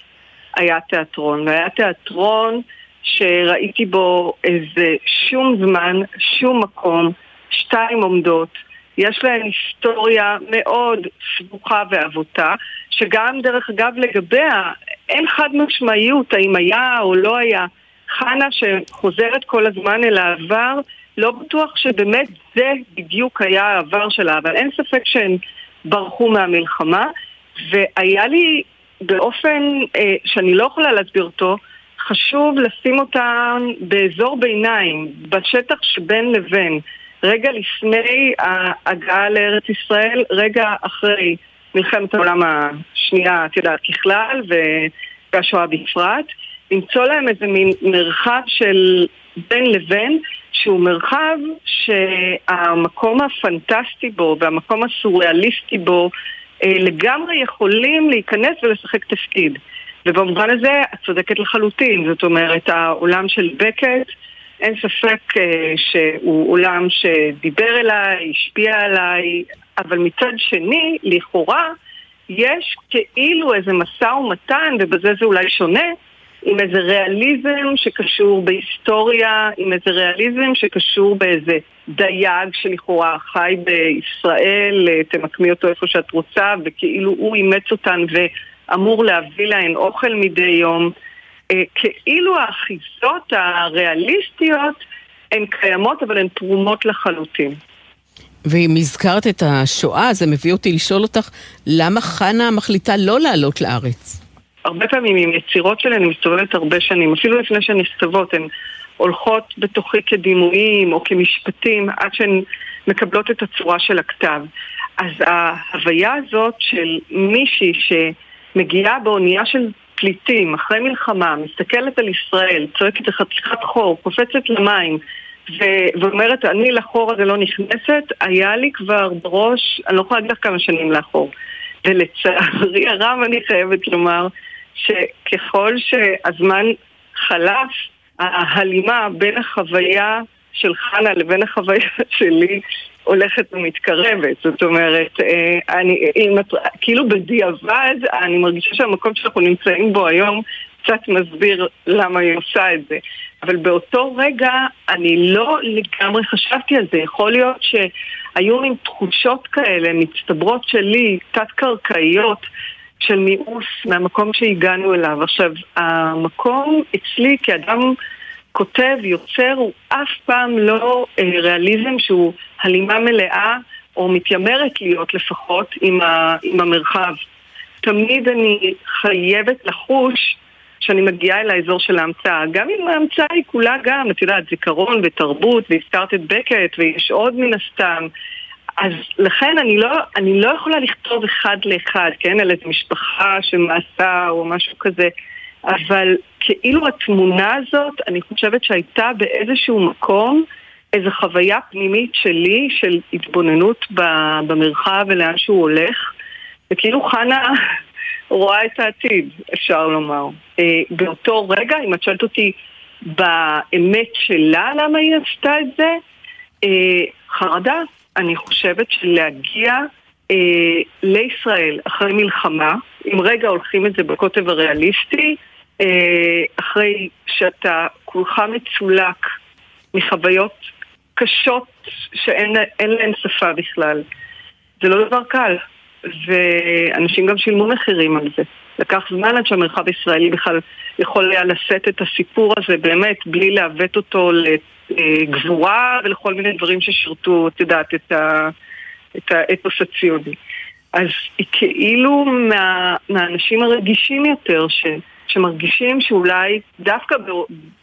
היה תיאטרון, והיה תיאטרון שראיתי בו איזה שום זמן, שום מקום, שתיים עומדות, יש להן היסטוריה מאוד סבוכה ואבותה, שגם דרך אגב לגביה אין חד משמעיות האם היה או לא היה. חנה שחוזרת כל הזמן אל העבר, לא בטוח שבאמת זה בדיוק היה העבר שלה, אבל אין ספק שהן ברחו מהמלחמה, והיה לי באופן אה, שאני לא יכולה להסביר אותו, חשוב לשים אותן באזור ביניים, בשטח שבין לבין. רגע לפני ההגעה לארץ ישראל, רגע אחרי מלחמת העולם השנייה, את יודעת, ככלל, והשואה בפרט, למצוא להם איזה מין מרחב של בין לבין, שהוא מרחב שהמקום הפנטסטי בו והמקום הסוריאליסטי בו אה, לגמרי יכולים להיכנס ולשחק תפקיד. ובמובן הזה את צודקת לחלוטין, זאת אומרת העולם של בקט אין ספק אה, שהוא עולם שדיבר אליי, השפיע עליי, אבל מצד שני, לכאורה, יש כאילו איזה משא ומתן, ובזה זה אולי שונה, עם איזה ריאליזם שקשור בהיסטוריה, עם איזה ריאליזם שקשור באיזה דייג שלכאורה חי בישראל, תמקמי אותו איפה שאת רוצה, וכאילו הוא אימץ אותן ואמור להביא להן אוכל מדי יום. אה, כאילו האחיזות הריאליסטיות הן קיימות אבל הן תרומות לחלוטין. ואם הזכרת את השואה, זה מביא אותי לשאול אותך, למה חנה מחליטה לא לעלות לארץ? הרבה פעמים עם יצירות שלי אני מסתובבת הרבה שנים, אפילו לפני שהן נכתבות, הן הולכות בתוכי כדימויים או כמשפטים עד שהן מקבלות את הצורה של הכתב. אז ההוויה הזאת של מישהי שמגיעה באונייה של פליטים, אחרי מלחמה, מסתכלת על ישראל, צועקת לחתיכת חור, קופצת למים, ואומרת, אני לחור הזה לא נכנסת, היה לי כבר בראש, אני לא יכולה להגיד לך כמה שנים לאחור. ולצערי הרב אני חייבת לומר שככל שהזמן חלף, ההלימה בין החוויה של חנה לבין החוויה שלי הולכת ומתקרבת. זאת אומרת, אה, אני, כאילו בדיעבד, אני מרגישה שהמקום שאנחנו נמצאים בו היום קצת מסביר למה היא עושה את זה. אבל באותו רגע אני לא לגמרי חשבתי על זה. יכול להיות שהיו מין תחושות כאלה מצטברות שלי, תת-קרקעיות, של מיאוס מהמקום שהגענו אליו. עכשיו, המקום אצלי כאדם כותב, יוצר, הוא אף פעם לא אה, ריאליזם שהוא הלימה מלאה, או מתיימרת להיות לפחות, עם, ה, עם המרחב. תמיד אני חייבת לחוש שאני מגיעה אל האזור של ההמצאה. גם אם ההמצאה היא כולה גם, את יודעת, זיכרון ותרבות, והזכרת את בקט, ויש עוד מן הסתם. אז לכן אני לא, אני לא יכולה לכתוב אחד לאחד, כן, על איזה משפחה שמעשה או משהו כזה. אבל כאילו התמונה הזאת, אני חושבת שהייתה באיזשהו מקום איזו חוויה פנימית שלי של התבוננות במרחב ולאן שהוא הולך, וכאילו חנה רואה את העתיד, אפשר לומר. אה, באותו רגע, אם את שואלת אותי באמת שלה למה היא עשתה את זה, אה, חרדה. אני חושבת שלהגיע אה, לישראל אחרי מלחמה, אם רגע הולכים את זה בקוטב הריאליסטי, אחרי שאתה כולך מצולק מחוויות קשות שאין להן שפה בכלל. זה לא דבר קל, ואנשים גם שילמו מחירים על זה. לקח זמן עד שהמרחב הישראלי בכלל יכול היה לשאת את הסיפור הזה באמת בלי לעוות אותו לגבורה ולכל מיני דברים ששירתו, את יודעת, את, ה, את האתוס הציוני. אז היא כאילו מה, מהאנשים הרגישים יותר, ש, שמרגישים שאולי דווקא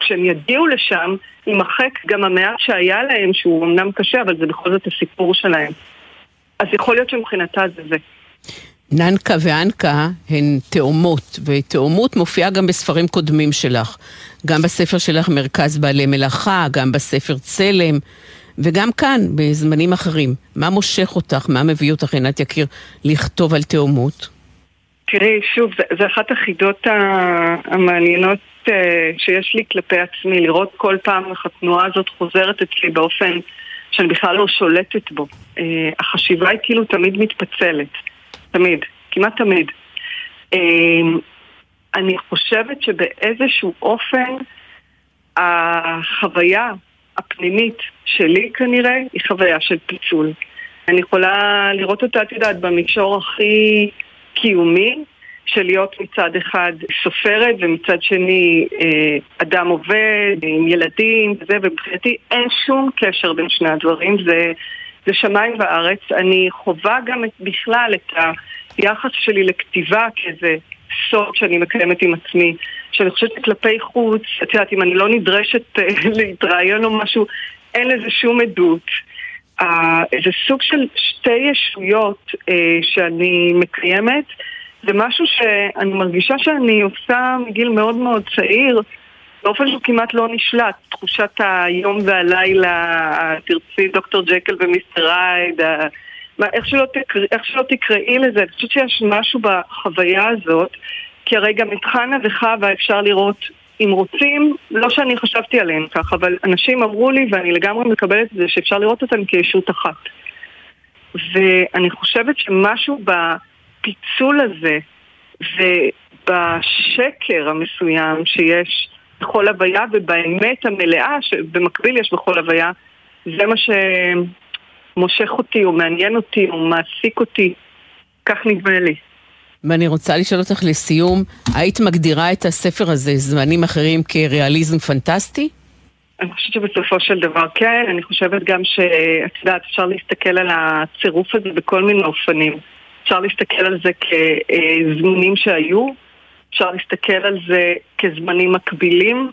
כשהם יגיעו לשם, יימחק גם המעט שהיה להם, שהוא אמנם קשה, אבל זה בכל זאת הסיפור שלהם. אז יכול להיות שמבחינתה זה זה. ננקה ואנקה הן תאומות, ותאומות מופיעה גם בספרים קודמים שלך. גם בספר שלך מרכז בעלי מלאכה, גם בספר צלם, וגם כאן, בזמנים אחרים. מה מושך אותך, מה מביא אותך, עינת יקיר, לכתוב על תאומות? תראי, שוב, זו אחת החידות המעניינות אה, שיש לי כלפי עצמי, לראות כל פעם איך התנועה הזאת חוזרת אצלי באופן שאני בכלל לא שולטת בו. אה, החשיבה היא כאילו תמיד מתפצלת. תמיד, כמעט תמיד. אמ, אני חושבת שבאיזשהו אופן החוויה הפנימית שלי כנראה היא חוויה של פיצול. אני יכולה לראות אותה, את יודעת, במישור הכי קיומי, של להיות מצד אחד סופרת ומצד שני אה, אדם עובד עם ילדים וזה, ומבחינתי אין שום קשר בין שני הדברים, זה זה שמיים וארץ. אני חווה גם את, בכלל את היחס שלי לכתיבה כאיזה סוד שאני מקיימת עם עצמי. שאני חושבת שכלפי חוץ, את יודעת, אם אני לא נדרשת אה, להתראיין או משהו, אין לזה שום עדות. Uh, איזה סוג של שתי ישויות uh, שאני מקיימת, זה משהו שאני מרגישה שאני עושה מגיל מאוד מאוד צעיר, באופן שהוא כמעט לא נשלט, תחושת היום והלילה, תרצי דוקטור ג'קל ומיסטר רייד, איך שלא, תקרא, איך שלא תקראי לזה, אני חושבת שיש משהו בחוויה הזאת, כי הרי גם את חנה וחווה אפשר לראות אם רוצים, לא שאני חשבתי עליהם כך, אבל אנשים אמרו לי, ואני לגמרי מקבלת את זה, שאפשר לראות אותם כישות אחת. ואני חושבת שמשהו בפיצול הזה, ובשקר המסוים שיש בכל הוויה ובאמת המלאה שבמקביל יש בכל הוויה, זה מה שמושך אותי או מעניין אותי או מעסיק אותי, כך נדמה לי. ואני רוצה לשאול אותך לסיום, היית מגדירה את הספר הזה, זמנים אחרים, כריאליזם פנטסטי? אני חושבת שבסופו של דבר כן, אני חושבת גם שאת יודעת, אפשר להסתכל על הצירוף הזה בכל מיני אופנים. אפשר להסתכל על זה כזמנים שהיו, אפשר להסתכל על זה כזמנים מקבילים,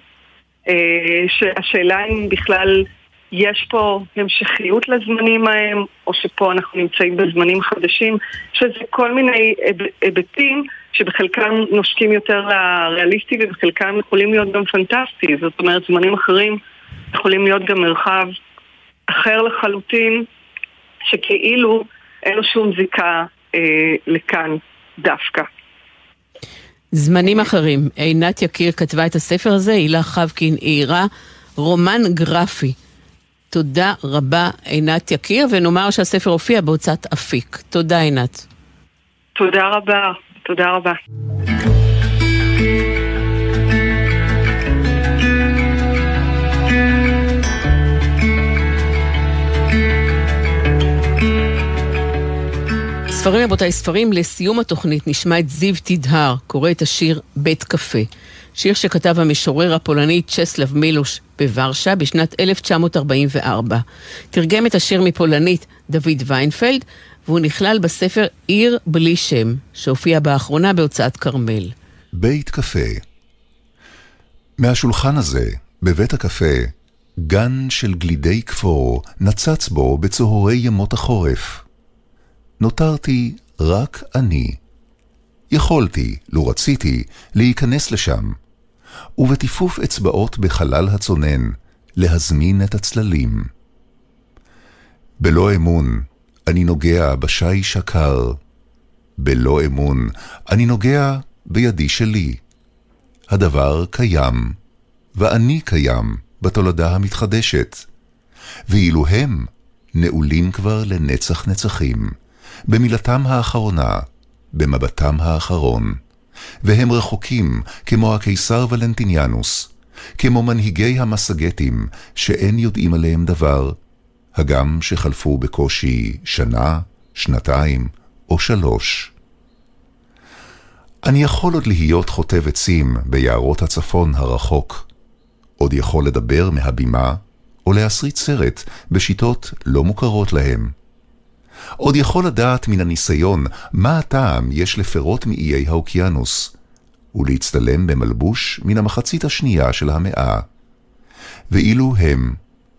אה, שהשאלה אם בכלל יש פה המשכיות לזמנים ההם, או שפה אנחנו נמצאים בזמנים חדשים, שזה כל מיני היבטים שבחלקם נושקים יותר לריאליסטי ובחלקם יכולים להיות גם פנטסטי, זאת אומרת זמנים אחרים יכולים להיות גם מרחב אחר לחלוטין, שכאילו אין לו שום זיקה לכאן דווקא. זמנים אחרים. עינת יקיר כתבה את הספר הזה, הילה חבקין העירה, רומן גרפי. תודה רבה עינת יקיר, ונאמר שהספר הופיע בהוצאת אפיק. תודה עינת. תודה רבה, תודה רבה. ספרים רבותיי, ספרים לסיום התוכנית נשמע את זיו תדהר, קורא את השיר בית קפה. שיר שכתב המשורר הפולני צ'סלב מילוש בוורשה בשנת 1944. תרגם את השיר מפולנית דוד ויינפלד, והוא נכלל בספר עיר בלי שם, שהופיע באחרונה בהוצאת כרמל. בית קפה מהשולחן הזה, בבית הקפה, גן של גלידי כפור נצץ בו בצהרי ימות החורף. נותרתי רק אני. יכולתי, לו רציתי, להיכנס לשם, ובטיפוף אצבעות בחלל הצונן, להזמין את הצללים. בלא אמון אני נוגע בשי שקר. בלא אמון אני נוגע בידי שלי. הדבר קיים, ואני קיים בתולדה המתחדשת. ואילו הם נעולים כבר לנצח נצחים, במילתם האחרונה, במבטם האחרון, והם רחוקים כמו הקיסר ולנטיניאנוס, כמו מנהיגי המסגטים שאין יודעים עליהם דבר, הגם שחלפו בקושי שנה, שנתיים או שלוש. אני יכול עוד להיות חוטב עצים ביערות הצפון הרחוק, עוד יכול לדבר מהבימה או להסריט סרט בשיטות לא מוכרות להם. עוד יכול לדעת מן הניסיון מה הטעם יש לפירות מאיי האוקיינוס, ולהצטלם במלבוש מן המחצית השנייה של המאה. ואילו הם,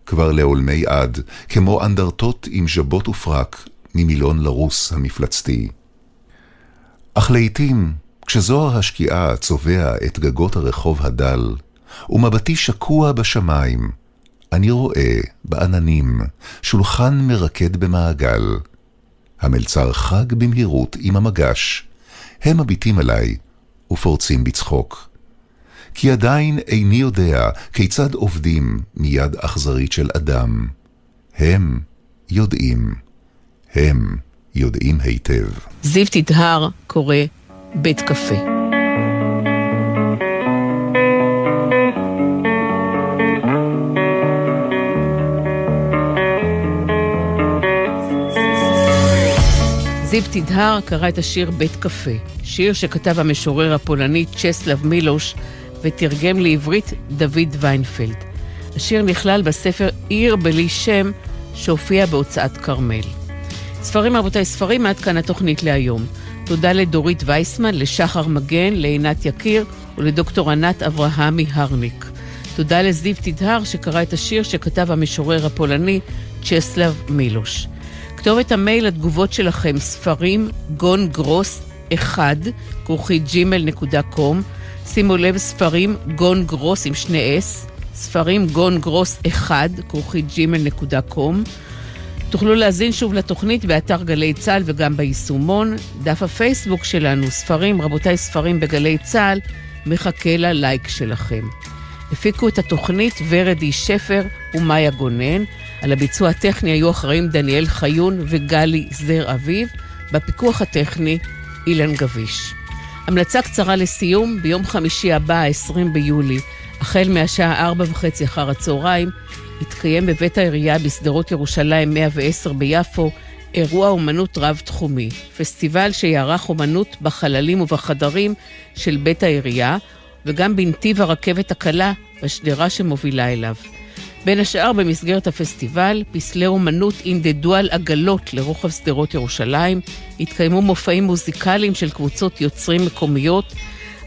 כבר לעולמי עד, כמו אנדרטות עם ז'בות ופרק ממילון לרוס המפלצתי. אך לעתים, כשזוהר השקיעה צובע את גגות הרחוב הדל, ומבטי שקוע בשמיים, אני רואה בעננים שולחן מרקד במעגל. המלצר חג במהירות עם המגש. הם מביטים עליי ופורצים בצחוק. כי עדיין איני יודע כיצד עובדים מיד אכזרית של אדם. הם יודעים. הם יודעים היטב. זיו תדהר קורא בית קפה. זיו תדהר קרא את השיר בית קפה, שיר שכתב המשורר הפולני צ'סלב מילוש ותרגם לעברית דוד ויינפלד. השיר נכלל בספר עיר בלי שם שהופיע בהוצאת כרמל. ספרים רבותיי, ספרים עד כאן התוכנית להיום. תודה לדורית וייסמן, לשחר מגן, לעינת יקיר ולדוקטור ענת אברהמי הרניק. תודה לזיו תדהר שקרא את השיר שכתב המשורר הפולני צ'סלב מילוש. כתובת המייל לתגובות שלכם, ספרים גון גרוס 1, כרוכי ג'ימל נקודה קום. שימו לב, ספרים גון גרוס עם שני אס, ספרים גון גרוס 1, כרוכי ג'ימל נקודה קום. תוכלו להזין שוב לתוכנית באתר גלי צה"ל וגם ביישומון. דף הפייסבוק שלנו, ספרים, רבותיי ספרים בגלי צה"ל, מחכה ללייק שלכם. הפיקו את התוכנית ורדי שפר ומאיה גונן. על הביצוע הטכני היו אחראים דניאל חיון וגלי זר אביב, בפיקוח הטכני אילן גביש. המלצה קצרה לסיום, ביום חמישי הבא, ה-20 ביולי, החל מהשעה 4.5 אחר הצהריים, יתקיים בבית העירייה בשדרות ירושלים 110 ביפו אירוע אומנות רב-תחומי, פסטיבל שיערך אומנות בחללים ובחדרים של בית העירייה, וגם בנתיב הרכבת הקלה בשדרה שמובילה אליו. בין השאר במסגרת הפסטיבל, פסלי אומנות ינדדו על עגלות לרוחב שדרות ירושלים, התקיימו מופעים מוזיקליים של קבוצות יוצרים מקומיות,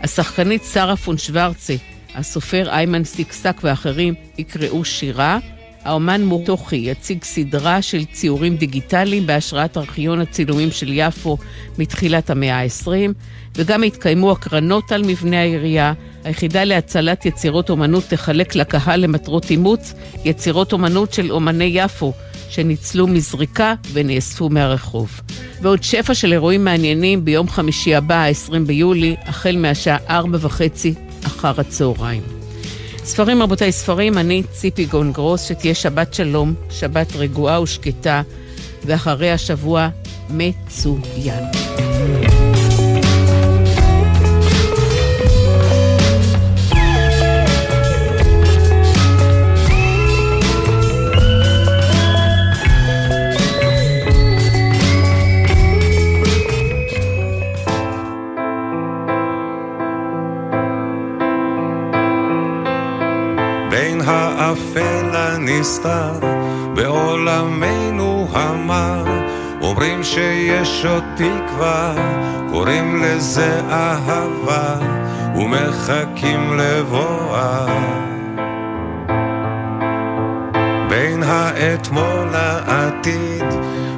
השחקנית שרה פון שוורצה, הסופר איימן סיקסק ואחרים יקראו שירה, האומן מורטוכי יציג סדרה של ציורים דיגיטליים בהשראת ארכיון הצילומים של יפו מתחילת המאה ה-20, וגם התקיימו הקרנות על מבנה העירייה. היחידה להצלת יצירות אומנות תחלק לקהל למטרות אימוץ יצירות אומנות של אומני יפו שניצלו מזריקה ונאספו מהרחוב. ועוד שפע של אירועים מעניינים ביום חמישי הבא, ה-20 ביולי, החל מהשעה 4.5 אחר הצהריים. ספרים, רבותיי, ספרים, אני ציפי גונגרוס, שתהיה שבת שלום, שבת רגועה ושקטה, ואחרי השבוע מצוין. נסתר בעולמנו המר אומרים שיש עוד תקווה, קוראים לזה אהבה ומחכים לבואה. בין האתמול לעתיד,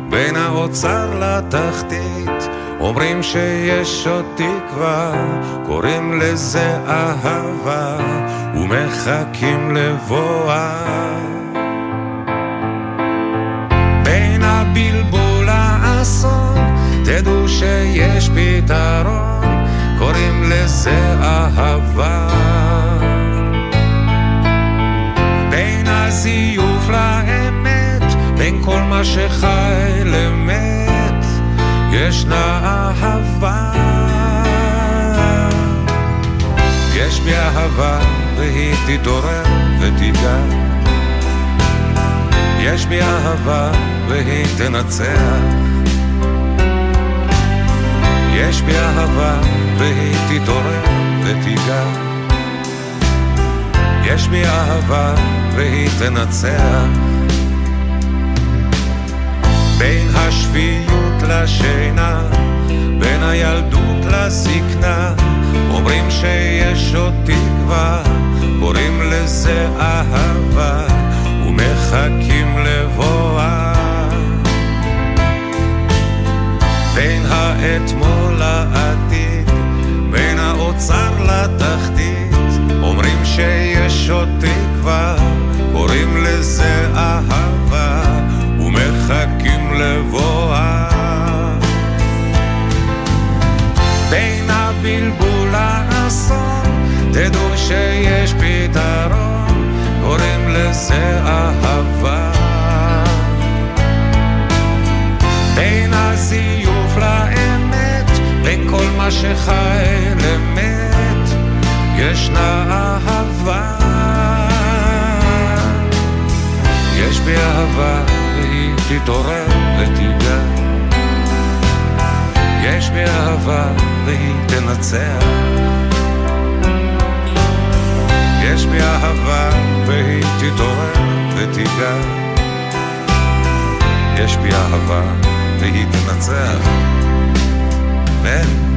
בין האוצר לתחתית אומרים שיש עוד תקווה, קוראים לזה אהבה ומחכים לבואה תדעו שיש פתרון, קוראים לזה אהבה. בין הזיוף לאמת, בין כל מה שחי למת, ישנה אהבה. יש בי אהבה והיא תתעורר ותיגע. יש בי אהבה והיא תנצח. יש בי אהבה והיא תתעורר ותיגע. יש בי אהבה והיא תנצח. בין השפיות לשינה, בין הילדות לזקנה, אומרים שיש עוד תקווה, שחי למת, ישנה אהבה. יש בי אהבה והיא תתעורר ותיגע. יש בי אהבה והיא תנצח. יש בי אהבה והיא תתעורר ותיגע. יש בי אהבה והיא תנצח. אמן.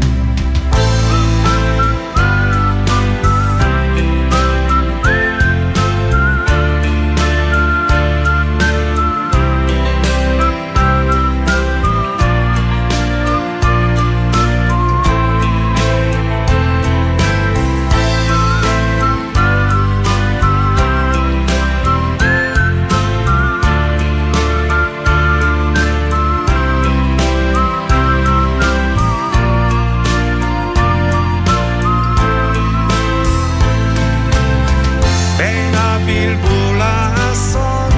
בין הבלבול לאסון,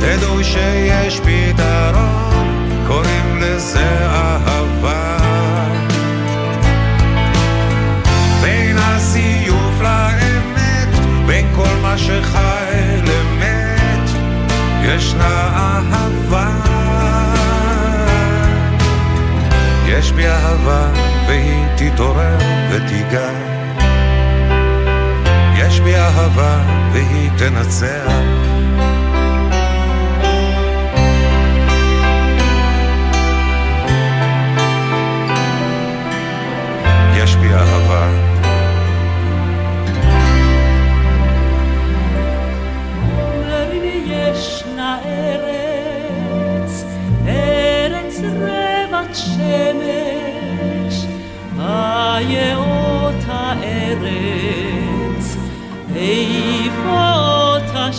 תדעו שיש פתרון, קוראים לזה אהבה. בין הזיוף לאמת, בין כל מה שחי למת, ישנה אהבה. יש בי אהבה והיא תתעורר ותיגע. אהבה והיא תנצח. יש בי אהבה. ישנה ארץ, ארץ רבת שמש, היאות איפה אותה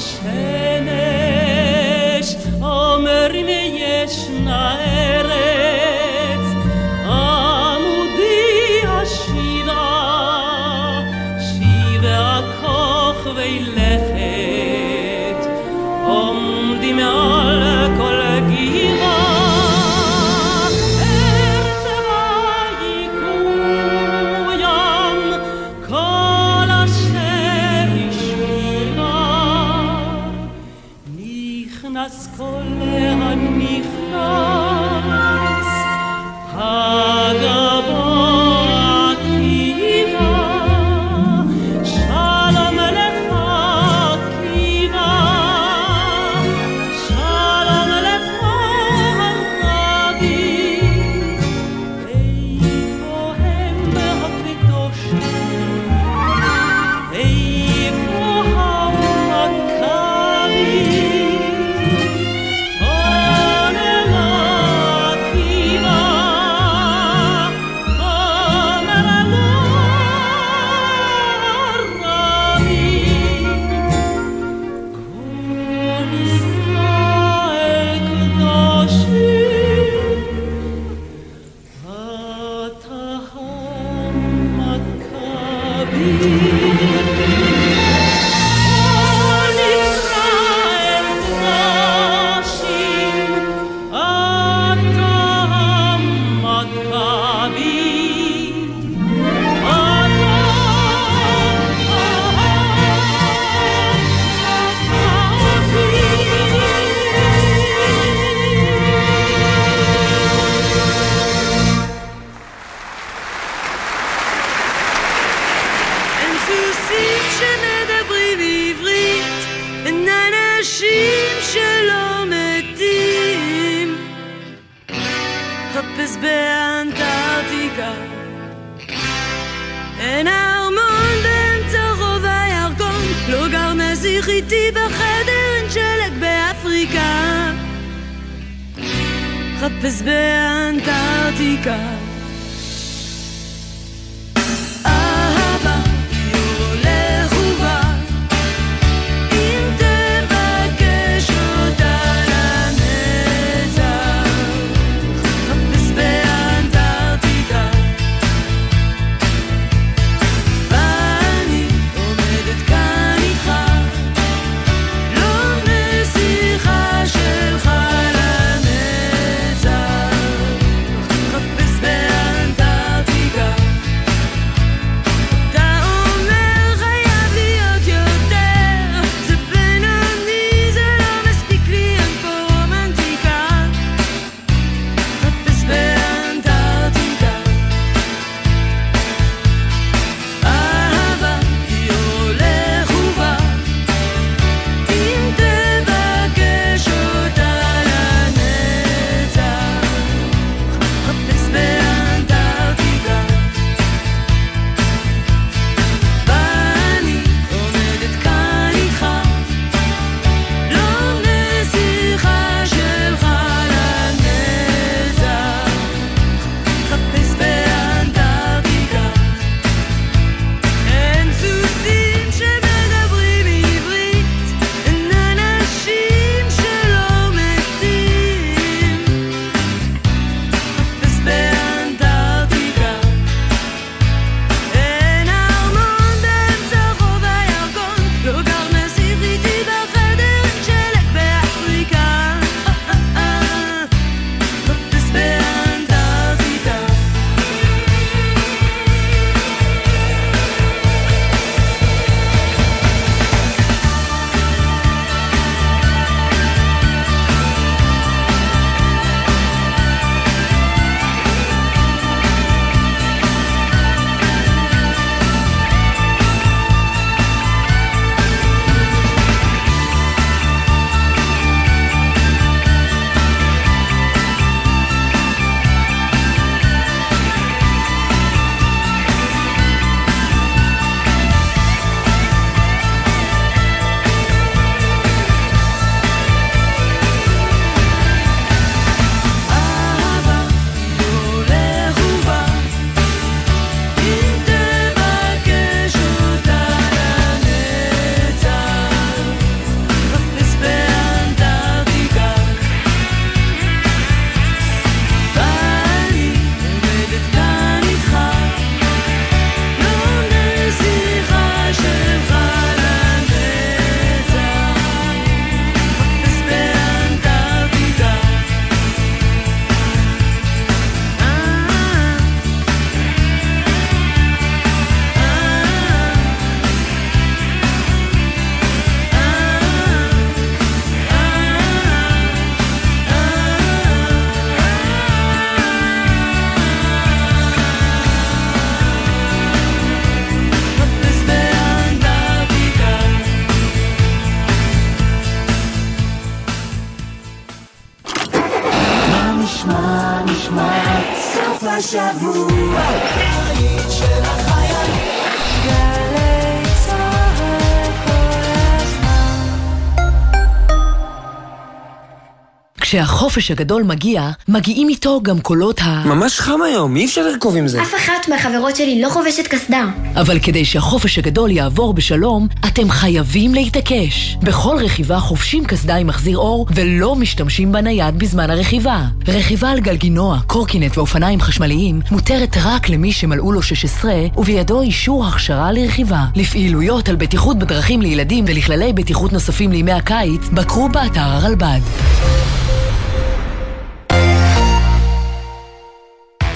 כשהחופש הגדול מגיע, מגיעים איתו גם קולות ה... ממש חם היום, אי אפשר לרכוב עם זה. אף אחת מהחברות שלי לא חובשת קסדה. אבל כדי שהחופש הגדול יעבור בשלום, אתם חייבים להתעקש. בכל רכיבה חובשים קסדה עם מחזיר אור ולא משתמשים בנייד בזמן הרכיבה. רכיבה על גלגינוע, קורקינט ואופניים חשמליים מותרת רק למי שמלאו לו 16 ובידו אישור הכשרה לרכיבה. לפעילויות על בטיחות בדרכים לילדים ולכללי בטיחות נוספים לימי הקיץ, בקרו באתר הרלב"ד.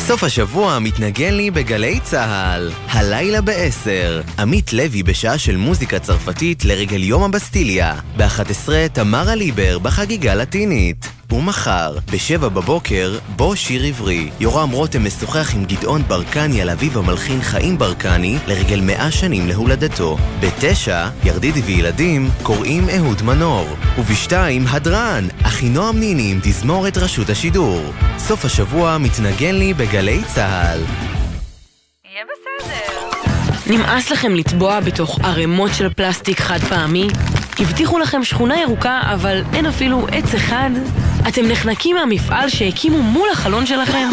סוף השבוע מתנגן לי בגלי צהל. הלילה ב-10, עמית לוי בשעה של מוזיקה צרפתית לרגל יום הבסטיליה. ב-11, תמרה ליבר בחגיגה לטינית. ומחר, ב-7 בבוקר, בו שיר עברי. יורם רותם משוחח עם גדעון ברקני על אביו המלחין חיים ברקני לרגל 100 שנים להולדתו. ב-9, ירדידי וילדים קוראים אהוד מנור. וב-2, הדרן, אחינועם ניני עם תזמורת רשות השידור. סוף השבוע מתנגן לי בגלי צהל. יהיה בסדר. נמאס לכם לטבוע בתוך ערימות של פלסטיק חד פעמי? הבטיחו לכם שכונה ירוקה, אבל אין אפילו עץ אחד? אתם נחנקים מהמפעל שהקימו מול החלון שלכם?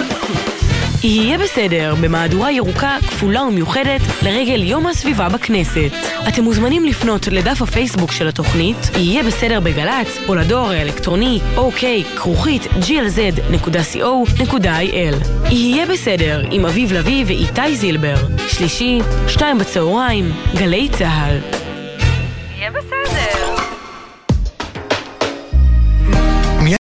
יהיה בסדר, במהדורה ירוקה כפולה ומיוחדת לרגל יום הסביבה בכנסת. אתם מוזמנים לפנות לדף הפייסבוק של התוכנית, יהיה בסדר בגל"צ, או לדואר האלקטרוני אוקיי, כרוכית glz.co.il. יהיה בסדר עם אביב לביא ואיתי זילבר. שלישי, שתיים בצהריים, גלי צה"ל.